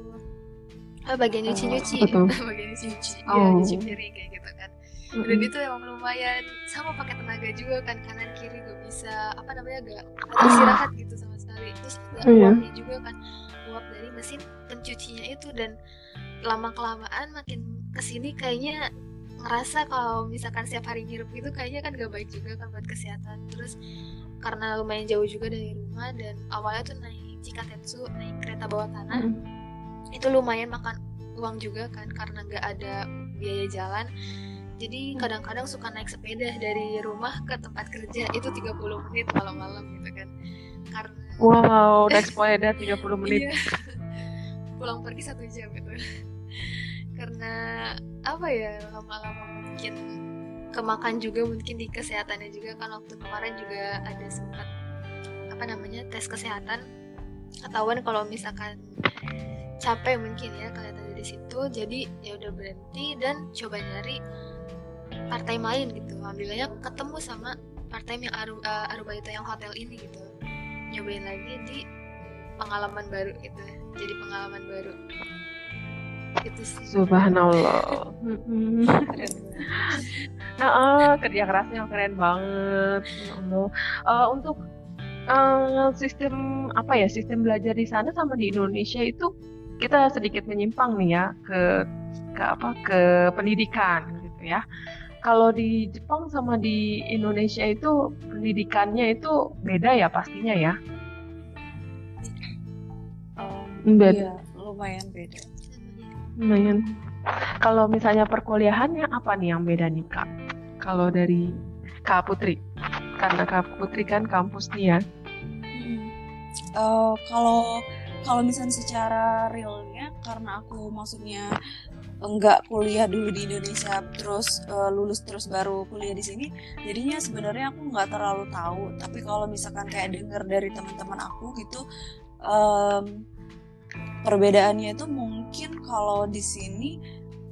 S3: oh, bagian nyuci nyuci. oh, bagian nyuci nyuci oh. ya nyuci piring kayak gitu kan. Mm-hmm. dan itu emang lumayan sama pakai tenaga juga kan kanan kiri gak bisa apa namanya gak istirahat gitu sama sekali. Terus ada oh, uapnya juga kan uap dari mesin pencucinya itu. Dan lama kelamaan makin ke sini kayaknya ngerasa kalau misalkan setiap hari ngirup itu kayaknya kan gak baik juga kan buat kesehatan. Terus karena lumayan jauh juga dari rumah dan awalnya tuh naik Cikatetsu naik kereta bawah tanah hmm. itu lumayan makan uang juga kan karena nggak ada biaya jalan. Jadi kadang-kadang suka naik sepeda dari rumah ke tempat kerja itu 30 menit malam-malam gitu kan. Karena
S1: wow naik sepeda 30 menit. Iya.
S3: pulang pergi satu jam gitu karena apa ya lama-lama mungkin kemakan juga mungkin di kesehatannya juga kan waktu kemarin juga ada sempat apa namanya tes kesehatan ketahuan kalau misalkan capek mungkin ya kelihatan di situ jadi ya udah berhenti dan coba nyari partai lain gitu. Alhamdulillahnya ketemu sama partai yang Aru, uh, Aruba itu yang hotel ini gitu. Nyobain lagi di pengalaman baru gitu jadi pengalaman baru.
S1: Itu sih. Subhanallah. Nah uh, kerja kerasnya keren banget. Uh, untuk uh, sistem apa ya sistem belajar di sana sama di Indonesia itu kita sedikit menyimpang nih ya ke ke apa ke pendidikan gitu ya. Kalau di Jepang sama di Indonesia itu pendidikannya itu beda ya pastinya ya?
S2: Um, beda. Iya, lumayan beda.
S1: Lumayan. Kalau misalnya perkuliahannya apa nih yang beda nih kak? Kalau dari kak Putri karena kak Putri kan kampus nih ya
S2: hmm. uh, kalau kalau misalnya secara realnya karena aku maksudnya enggak kuliah dulu di Indonesia terus uh, lulus terus baru kuliah di sini jadinya sebenarnya aku nggak terlalu tahu tapi kalau misalkan kayak dengar dari teman-teman aku gitu um, perbedaannya itu mungkin kalau di sini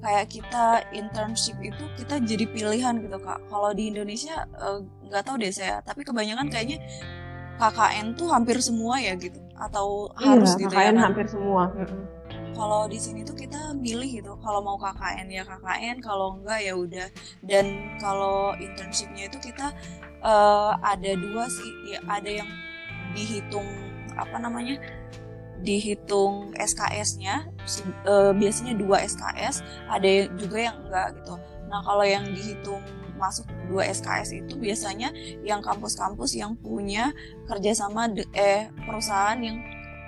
S2: kayak kita internship itu kita jadi pilihan gitu kak. Kalau di Indonesia eh, nggak uh, tahu deh saya tapi kebanyakan kayaknya KKN tuh hampir semua ya gitu atau
S1: Iya,
S2: harus gitu ya
S1: KKN
S2: kan
S1: hampir semua.
S2: Kalau di sini tuh kita milih gitu kalau mau KKN ya KKN kalau enggak ya udah. Dan kalau internshipnya itu kita eh, ada dua sih ya ada yang dihitung apa namanya dihitung SKS-nya se- eh, biasanya dua SKS ada juga yang enggak gitu nah kalau yang dihitung masuk dua SKS itu biasanya yang kampus-kampus yang punya kerjasama de- eh perusahaan yang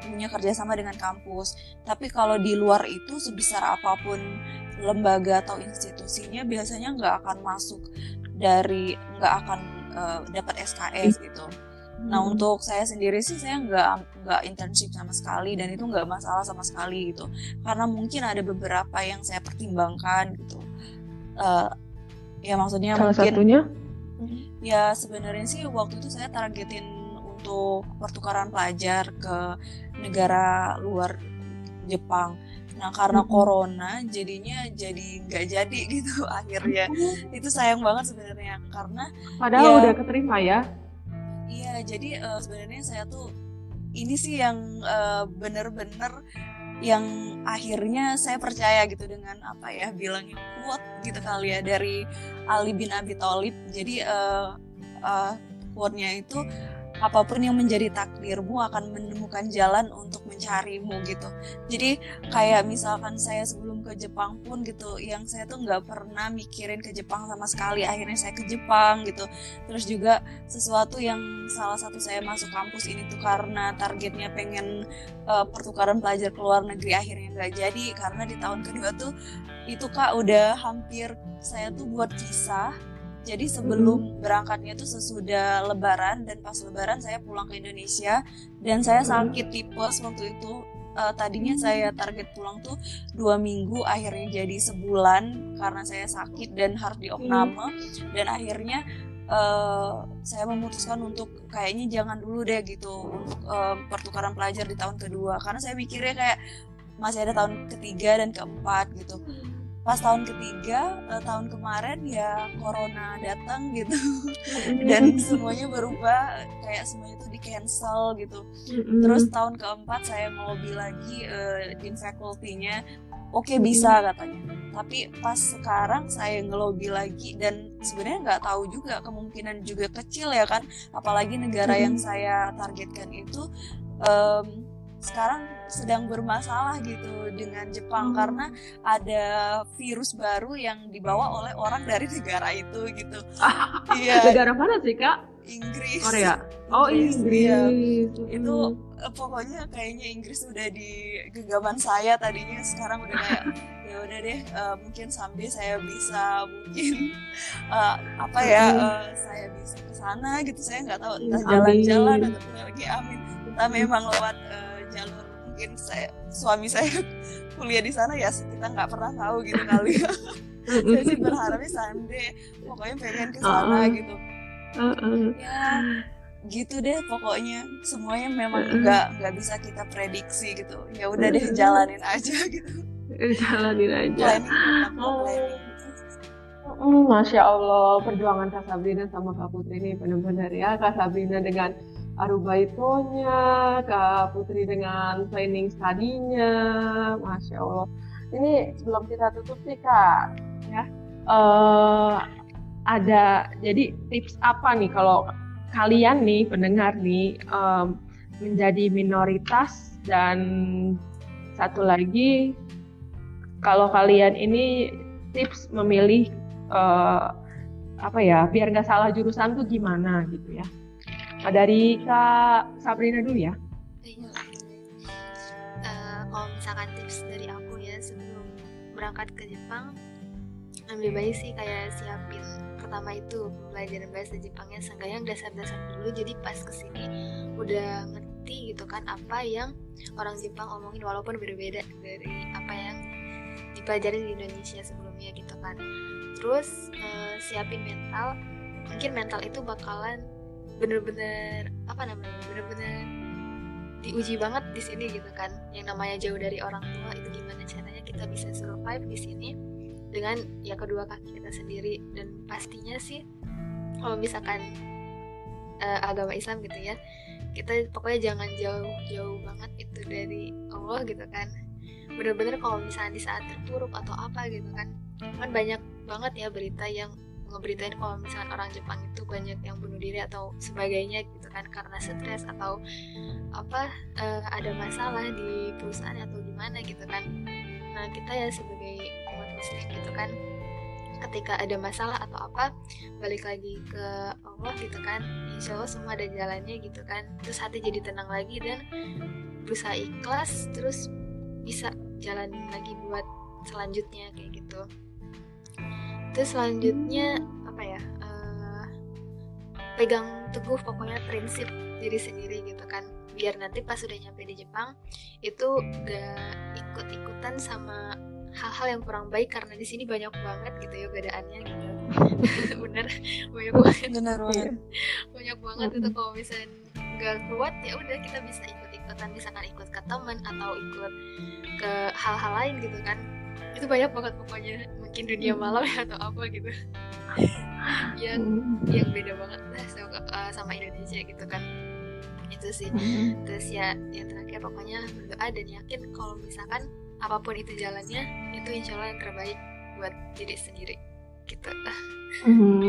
S2: punya kerjasama dengan kampus tapi kalau di luar itu sebesar apa pun lembaga atau institusinya biasanya nggak akan masuk dari nggak akan eh, dapat SKS gitu. Nah
S1: Hmm.
S2: untuk saya sendiri sih saya nggak nggak internship sama sekali dan itu nggak masalah sama sekali gitu. Karena mungkin ada beberapa yang saya pertimbangkan gitu. Eh, ya maksudnya
S1: salah
S2: mungkin
S1: satunya
S2: Ya sebenarnya sih waktu itu saya targetin untuk pertukaran pelajar ke negara luar Jepang. Nah karena
S1: Mhm.
S2: corona jadinya jadi nggak jadi gitu akhirnya. Itu sayang banget sebenarnya karena
S1: padahal
S2: Ya.
S1: udah keterima ya.
S2: Iya jadi eh, sebenarnya saya tuh ini sih yang eh, bener-bener yang akhirnya saya percaya gitu dengan apa ya bilangnya quote gitu kali ya dari Ali bin Abi Thalib. Jadi eh eh, quote-nya itu apa pun yang menjadi takdirmu akan menemukan jalan untuk mencarimu gitu. Jadi kayak misalkan saya sebelum ke Jepang pun gitu, yang saya tuh nggak pernah mikirin ke Jepang sama sekali. Akhirnya saya ke Jepang gitu. Terus juga sesuatu yang salah satu saya masuk kampus ini tuh karena targetnya pengen uh, pertukaran pelajar ke luar negeri akhirnya nggak jadi karena di tahun kedua tuh itu kak udah hampir saya tuh buat visa jadi sebelum berangkatnya tuh sesudah lebaran dan pas lebaran saya pulang ke Indonesia dan saya sakit tipes waktu itu Uh, tadinya saya target pulang tuh dua minggu akhirnya jadi sebulan karena saya sakit dan harus diopname dan akhirnya uh, saya memutuskan untuk kayaknya jangan dulu deh gitu untuk uh, pertukaran pelajar di tahun kedua. Karena saya mikirnya kayak masih ada tahun ketiga dan keempat gitu pas tahun ketiga eh, tahun kemarin ya corona datang gitu. Dan semuanya berubah kayak semuanya tuh di cancel gitu.
S1: Mm-mm.
S2: terus tahun keempat saya ngelobi lagi eh, in faculty-nya. Oke bisa katanya. Tapi pas sekarang saya ngelobi lagi dan sebenarnya nggak tahu juga kemungkinan juga kecil ya kan. Apalagi negara yang saya targetkan itu em, sekarang sedang bermasalah gitu dengan Jepang
S1: Hmm.
S2: karena ada virus baru yang dibawa oleh orang dari negara itu gitu iya
S1: Negara mana sih kak?
S2: Inggris
S1: Korea. Oh
S2: Inggris,
S1: Inggris. Mm.
S2: itu eh, pokoknya kayaknya Inggris udah di genggaman saya tadinya sekarang udah kayak ya udah deh eh, mungkin someday saya bisa mungkin eh, apa ya eh, saya bisa ke sana gitu saya nggak tahu entah
S1: Amin.
S2: jalan-jalan atau lagi amin entah memang lewat jalur mungkin saya suami saya kuliah di sana ya kita nggak pernah tahu gitu kali ya saya sih berharapnya someday pokoknya pengen ke sana
S1: Uh-uh.
S2: gitu
S1: Uh-uh.
S2: ya gitu deh pokoknya semuanya memang nggak nggak bisa kita prediksi gitu ya udah deh jalanin aja gitu
S1: Jalanin aja.
S2: planning
S1: Oh.
S2: planning
S1: Masya Allah, perjuangan Kak Sabrina sama Kak Putri ini benar-benar ya. Kak Sabrina dengan Arubaitonya, Kak Putri dengan planning studinya, Masya Allah. Ini sebelum kita tutup nih Kak, ya, eh, ada jadi tips apa nih kalau kalian nih pendengar nih em, menjadi minoritas? Dan satu lagi kalau kalian ini tips memilih eh, apa ya biar nggak salah jurusan tuh gimana gitu ya dari kak Sabrina dulu ya.
S3: Iya. Eh, kalau misalkan tips dari aku ya sebelum berangkat ke Jepang lebih baik sih kayak siapin pertama itu pelajaran bahasa Jepangnya seenggaknya yang dasar-dasar dulu. Jadi pas ke sini udah ngerti gitu kan apa yang orang Jepang omongin walaupun berbeda dari apa yang dipelajari di Indonesia sebelumnya gitu kan. Terus eh, siapin mental. Mungkin mental itu bakalan bener-bener apa namanya bener-bener diuji banget di sini gitu kan. Yang namanya jauh dari orang tua itu gimana caranya kita bisa survive di sini dengan ya kedua kaki kita sendiri. Dan pastinya sih kalau misalkan eh, agama Islam gitu ya kita pokoknya jangan jauh-jauh banget itu dari Allah gitu kan. Bener-bener kalau misalnya di saat terpuruk atau apa gitu kan. Kan banyak banget ya berita yang ngeberitain kalau misalkan orang Jepang itu banyak yang bunuh diri atau sebagainya gitu kan karena stres atau apa uh, ada masalah di perusahaan atau gimana gitu kan. Nah kita ya sebagai umat muslim gitu kan ketika ada masalah atau apa balik lagi ke Allah gitu kan. Insya Allah semua ada jalannya gitu kan. Terus hati jadi tenang lagi dan berusaha ikhlas terus bisa jalan lagi buat selanjutnya kayak gitu terus selanjutnya apa ya uh, pegang teguh pokoknya prinsip diri sendiri gitu kan. Biar nanti pas udah nyampe di Jepang itu gak ikut-ikutan sama hal-hal yang kurang baik karena di sini banyak banget gitu ya godaannya gitu. Bener banyak banget.
S2: Bener banget.
S3: Banyak banget itu kalau misalnya nggak kuat ya udah kita bisa ikut-ikutan misalkan ikut ke teman atau ikut ke hal-hal lain gitu kan. Itu banyak banget pokoknya mungkin dunia malam ya atau apa gitu yang yang beda banget lah sama, uh, sama Indonesia gitu kan itu sih terus ya yang terakhir pokoknya berdoa dan yakin kalau misalkan apa pun itu jalannya itu insya Allah yang terbaik buat diri sendiri gitu.
S1: Hmm.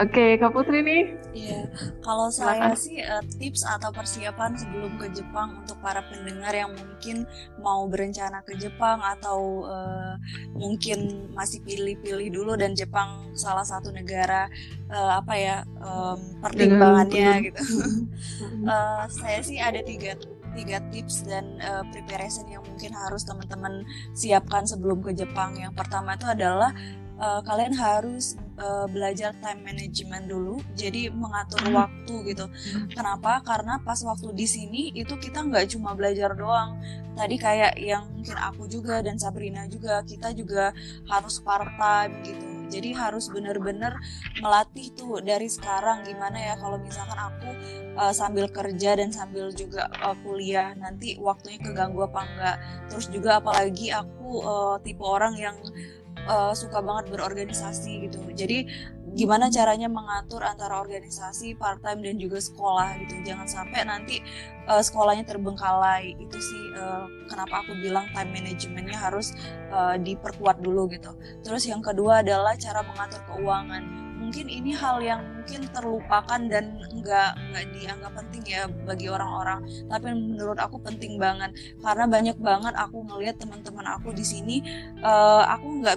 S1: Oke, okay, Kak Putri nih.
S2: Iya, kalau saya sih uh, tips atau persiapan sebelum ke Jepang untuk para pendengar yang mungkin mau berencana ke Jepang atau uh, mungkin masih pilih-pilih dulu dan Jepang salah satu negara uh, apa ya um, pertimbangannya gitu. uh, saya sih ada tiga tiga tips dan uh, preparation yang mungkin harus teman-teman siapkan sebelum ke Jepang. Yang pertama itu adalah uh, kalian harus uh, belajar time management dulu jadi mengatur hmm. waktu gitu. Kenapa? Karena pas waktu di sini itu kita nggak cuma belajar doang. Tadi kayak yang mungkin aku juga dan Sabrina juga kita juga harus part time gitu. Jadi harus bener-bener melatih tuh dari sekarang gimana ya kalau misalkan aku uh, sambil kerja dan sambil juga uh, kuliah nanti waktunya keganggu apa enggak. Terus juga apalagi aku uh, tipe orang yang uh, suka banget berorganisasi gitu. Jadi gimana caranya mengatur antara organisasi part time dan juga sekolah gitu. Jangan sampai nanti uh, sekolahnya terbengkalai. Itu sih uh, kenapa aku bilang time managementnya harus uh, diperkuat dulu gitu. Terus yang kedua adalah cara mengatur keuangan mungkin ini hal yang mungkin terlupakan dan nggak nggak dianggap penting ya bagi orang-orang tapi menurut aku penting banget karena banyak banget aku ngelihat teman-teman aku di sini uh, aku nggak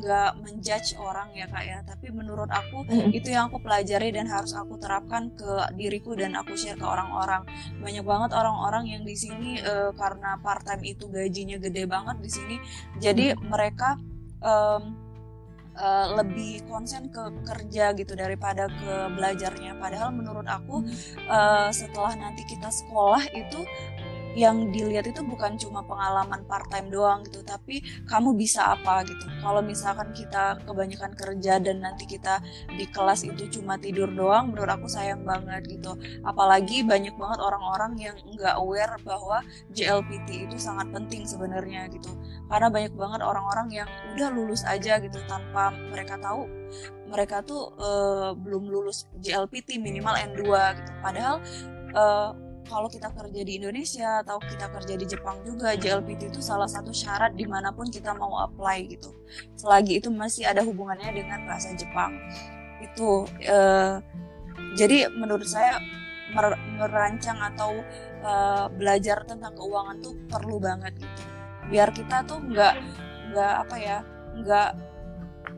S2: nggak menjudge orang ya kak ya tapi menurut aku mm-hmm. itu yang aku pelajari dan harus aku terapkan ke diriku dan aku share ke orang-orang banyak banget orang-orang yang di sini uh, karena part time itu gajinya gede banget di sini jadi mm-hmm. mereka um, uh, lebih konsen ke kerja gitu daripada ke belajarnya. Padahal menurut aku uh, setelah nanti kita sekolah itu yang dilihat itu bukan cuma pengalaman part time doang gitu tapi kamu bisa apa gitu. Kalau misalkan kita kebanyakan kerja dan nanti kita di kelas itu cuma tidur doang menurut aku sayang banget gitu. Apalagi banyak banget orang-orang yang nggak aware bahwa JLPT itu sangat penting sebenarnya gitu. Karena banyak banget orang-orang yang udah lulus aja gitu tanpa mereka tahu mereka tuh uh, belum lulus JLPT minimal N2 gitu. Padahal uh, kalau kita kerja di Indonesia atau kita kerja di Jepang juga JLPT itu salah satu syarat di mana pun kita mau apply gitu. Selagi itu masih ada hubungannya dengan bahasa Jepang. Itu eh, jadi menurut saya mer merancang atau eh, belajar tentang keuangan tuh perlu banget gitu. Biar kita tuh nggak nggak apa ya nggak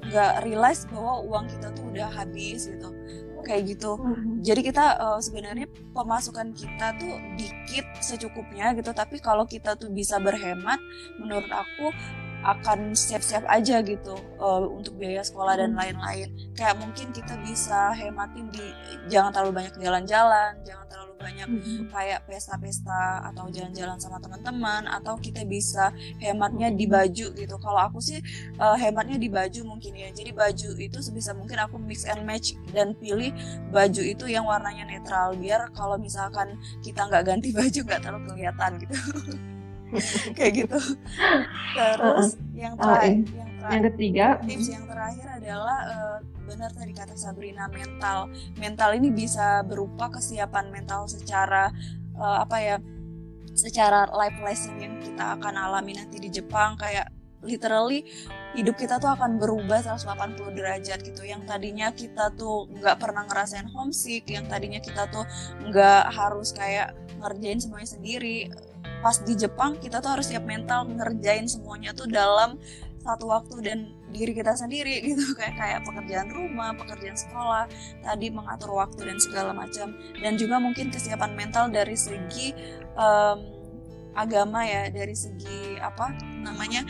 S2: nggak realize bahwa uang kita tuh udah habis gitu kayak gitu. Mm-hmm. Jadi kita uh, sebenarnya pemasukan kita tuh dikit secukupnya gitu, tapi kalau kita tuh bisa berhemat, menurut aku akan siap-siap aja gitu uh, untuk biaya sekolah dan lain-lain. Kayak mungkin kita bisa hematin di jangan terlalu banyak jalan-jalan, jangan terlalu banyak mm-hmm. kayak pesta-pesta atau jalan-jalan sama teman-teman atau kita bisa hematnya di baju gitu. Kalau aku sih uh, hematnya di baju mungkin ya. Jadi baju itu sebisa mungkin aku mix and match dan pilih baju itu yang warnanya netral biar kalau misalkan kita nggak ganti baju nggak terlalu kelihatan gitu. kayak gitu. Terus uh, yang terakhir yang
S1: yang ketiga
S2: tips yang terakhir adalah uh, benar tadi kata Sabrina mental. Mental ini bisa berupa kesiapan mental secara uh, apa ya secara life lesson yang kita akan alami nanti di Jepang. Kayak literally hidup kita tuh akan berubah 180 derajat gitu. Yang tadinya kita tuh nggak pernah ngerasain homesick yang tadinya kita tuh nggak harus kayak ngerjain semuanya sendiri pas di Jepang kita tuh harus siap mental ngerjain semuanya tuh dalam satu waktu dan diri kita sendiri gitu. Kayak kayak pekerjaan rumah, pekerjaan sekolah, tadi mengatur waktu dan segala macam. Dan juga mungkin kesiapan mental dari segi um, agama ya, dari segi apa namanya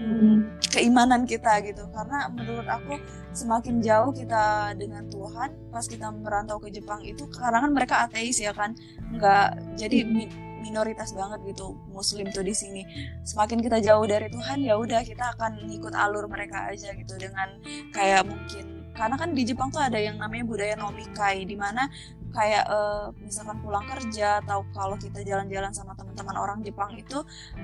S2: hmm, keimanan kita gitu. Karena menurut aku semakin jauh kita dengan Tuhan pas kita merantau ke Jepang itu karena kan mereka ateis ya kan? Nggak jadi hmm minoritas banget gitu muslim tuh di sini. Semakin kita jauh dari Tuhan ya udah kita akan ngikut alur mereka aja gitu dengan kayak mungkin karena kan di Jepang tuh ada yang namanya budaya nomikai di mana kayak uh, misalkan pulang kerja atau kalau kita jalan-jalan sama teman-teman orang Jepang itu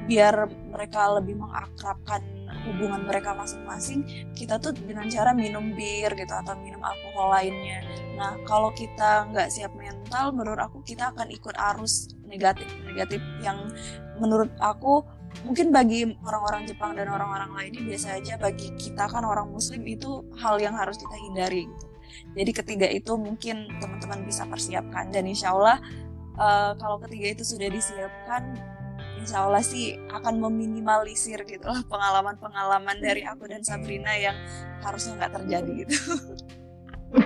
S2: biar mereka lebih mengakrabkan hubungan mereka masing-masing kita tuh dengan cara minum bir gitu atau minum alkohol lainnya nah kalau kita nggak siap mental menurut aku kita akan ikut arus negatif negatif yang menurut aku mungkin bagi orang-orang Jepang dan orang-orang lainnya biasa aja bagi kita kan orang Muslim itu hal yang harus kita hindari gitu. Jadi ketiga itu mungkin teman-teman bisa persiapkan dan insya Allah uh, kalau ketiga itu sudah disiapkan, insya Allah sih akan meminimalisir gitu lah pengalaman-pengalaman dari aku dan Sabrina yang harusnya nggak terjadi gitu.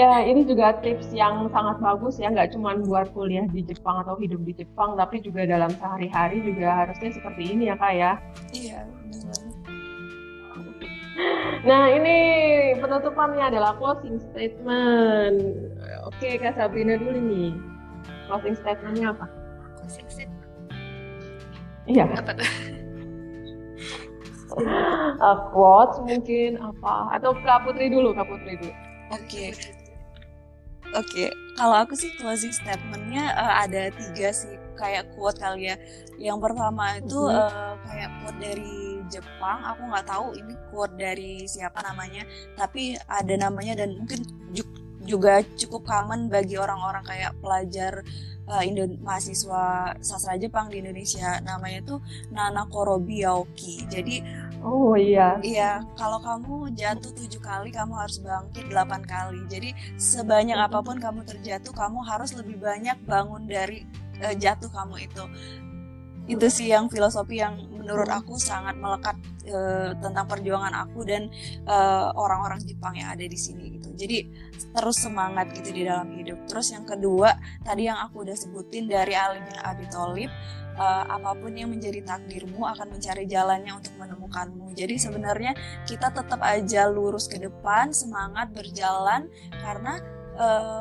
S1: ya ini juga tips yang sangat bagus ya nggak cuma buat kuliah di Jepang atau hidup di Jepang tapi juga dalam sehari-hari juga harusnya seperti ini ya kak ya.
S2: Iya
S1: nah ini penutupannya adalah closing statement. Oke kak Sabrina dulu nih. Closing statementnya apa iya apa tuh uh, quotes mungkin apa atau Kak Putri dulu Kak Putri dulu
S2: oke okay. oke okay. kalau aku sih closing statementnya uh, ada tiga sih kayak quote kali ya yang pertama itu mm -hmm. uh, kayak quote dari Jepang aku nggak tahu ini quote dari siapa namanya tapi ada namanya dan mungkin juga cukup common bagi orang-orang kayak pelajar uh, Indo mahasiswa sastra Jepang di Indonesia namanya tuh Nana Korobi Yaoki jadi
S1: Oh iya.
S2: Iya, kalau kamu jatuh tujuh kali, kamu harus bangkit delapan kali. Jadi sebanyak apa pun kamu terjatuh, kamu harus lebih banyak bangun dari uh, jatuh kamu itu. Itu sih yang filosofi yang menurut aku sangat melekat uh, tentang perjuangan aku dan orang orang-orang Jepang yang ada di sini gitu. Jadi terus semangat gitu di dalam hidup. Terus yang kedua, tadi yang aku udah sebutin dari Ali bin Abi Thalib uh, apa pun yang menjadi takdirmu akan mencari jalannya untuk menemukanmu. Jadi sebenarnya kita tetap aja lurus ke depan, semangat berjalan karena uh,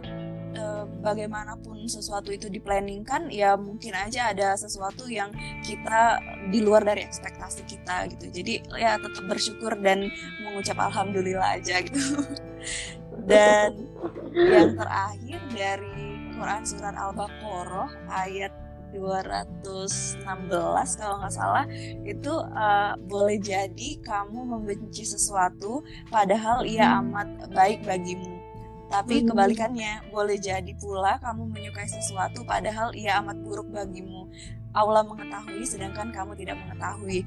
S2: uh, bagaimanapun sesuatu itu diplanningkan ya mungkin aja ada sesuatu yang kita di luar dari ekspektasi kita gitu. Jadi ya tetap bersyukur dan mengucap alhamdulillah aja gitu. dan yang terakhir dari Quran surat Al-Baqarah ayat 216 kalau nggak salah itu uh, boleh jadi kamu membenci sesuatu padahal ia hmm. amat baik bagimu tapi hmm. kebalikannya boleh jadi pula kamu menyukai sesuatu padahal ia amat buruk bagimu. Allah mengetahui sedangkan kamu tidak mengetahui.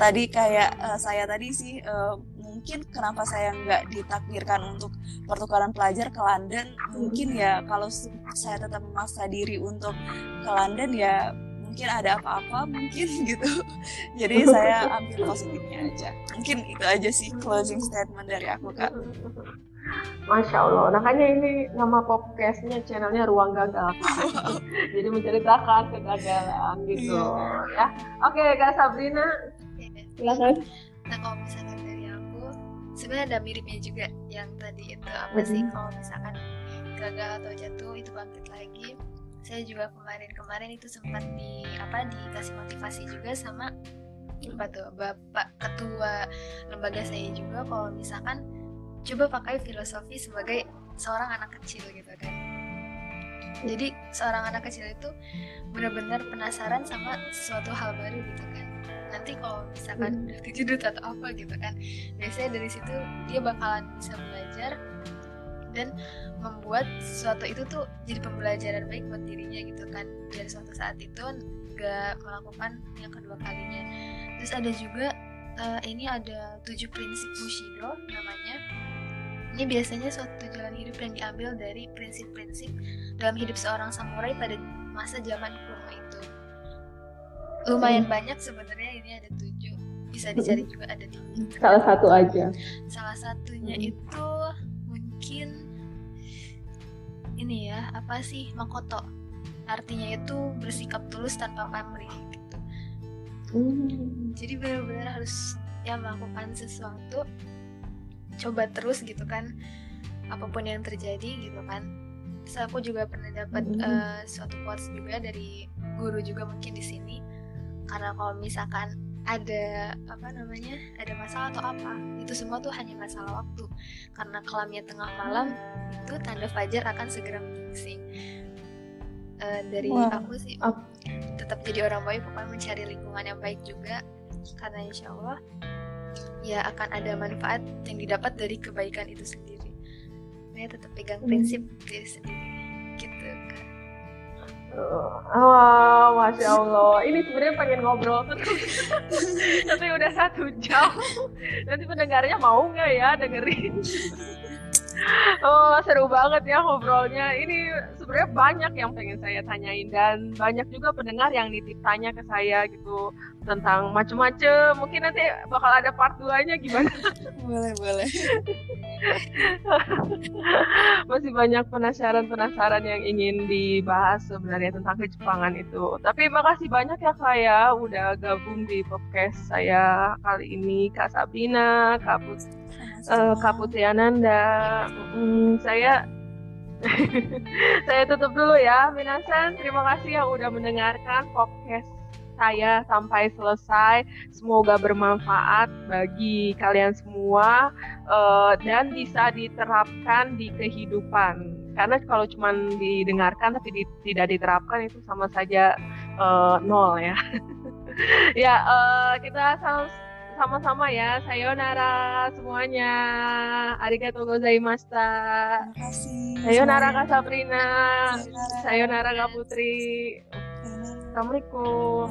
S2: Tadi kayak uh, saya tadi sih uh, mungkin kenapa saya nggak ditakdirkan untuk pertukaran pelajar ke London mungkin ya kalau saya tetap memaksa diri untuk ke London ya mungkin ada apa-apa mungkin gitu. Jadi saya ambil positifnya aja. Mungkin itu aja sih closing statement dari aku kak
S1: Masya Allah, makanya ini nama podcastnya channelnya Ruang Gagal. Jadi menceritakan kegagalan gitu yeah. ya. Oke, Kak Sabrina, silakan.
S3: Nah, kalau misalnya sebenarnya ada miripnya juga yang tadi itu apa sih mm-hmm. kalau misalkan gagal atau jatuh itu bangkit lagi saya juga kemarin-kemarin itu sempat di apa dikasih motivasi juga sama apa tuh bapak ketua lembaga saya juga kalau misalkan coba pakai filosofi sebagai seorang anak kecil gitu kan. Jadi seorang anak kecil itu benar-benar penasaran sama suatu hal baru gitu kan. Nanti kalau misalkan
S1: Hmm.
S3: udah kejedut atau apa gitu kan biasanya dari situ dia bakalan bisa belajar dan membuat sesuatu itu tuh jadi pembelajaran baik buat dirinya gitu kan. Dari suatu saat itu nggak melakukan yang kedua kalinya. Terus ada juga eh, ini ada tujuh prinsip Bushido namanya ini biasanya suatu jalan hidup yang diambil dari prinsip-prinsip dalam hidup seorang samurai pada masa zaman kuno itu. Lumayan banyak sebenarnya ini ada tujuh. Bisa dicari juga ada di
S1: Salah satu aja.
S3: salah satunya
S1: Hmm.
S3: itu mungkin ini ya apa sih makoto. Artinya itu bersikap tulus tanpa pamrih gitu.
S1: Hmm.
S3: jadi benar-benar harus ya melakukan sesuatu coba terus gitu kan apa pun yang terjadi gitu kan. Terus aku juga pernah dapat
S1: Mhm.
S3: eh, suatu quotes juga dari guru juga mungkin di sini. Karena kalau misalkan ada apa namanya ada masalah atau apa itu semua tuh hanya masalah waktu. Karena kelamnya tengah malam itu tanda fajar akan segera menyingsing Eh, dari
S2: Wah.
S3: aku sih
S1: Ap-
S3: tetap jadi orang baik pokoknya mencari lingkungan yang baik juga. Karena insya Allah ya akan ada manfaat yang didapat dari kebaikan itu sendiri saya tetap pegang
S1: Hmm.
S3: prinsip diri sendiri gitu kan
S1: Oh, masya Allah. Ini sebenarnya pengen ngobrol terus, tapi udah satu jam. Nanti pendengarnya mau nggak ya dengerin? Oh, seru banget ya ngobrolnya. Ini sebenarnya banyak yang pengen saya tanyain dan banyak juga pendengar yang nitip tanya ke saya gitu tentang macem-macem. Mungkin nanti bakal ada part 2-nya gimana?
S2: boleh boleh
S1: Masih banyak penasaran-penasaran yang ingin dibahas sebenarnya tentang kejepangan itu. Tapi makasih banyak ya Kak ya udah gabung di podcast saya kali ini Kak Sabrina, Kak, Put eh, Kak Putri Ananda. Mm, saya saya tutup dulu ya. Minasan, terima kasih yang udah mendengarkan podcast saya sampai selesai. Semoga bermanfaat bagi kalian semua eh, dan bisa diterapkan di kehidupan. Karena kalau cuma didengarkan tapi di- tidak diterapkan itu sama saja eh, nol ya. ya eh, kita sama- sama-sama ya. Sayonara semuanya. Arigatou gozaimashita.
S2: terima kasih
S1: Sayonara Kak Sabrina.
S2: Sayonara.
S1: Sayonara Kak Putri. Assalamualaikum.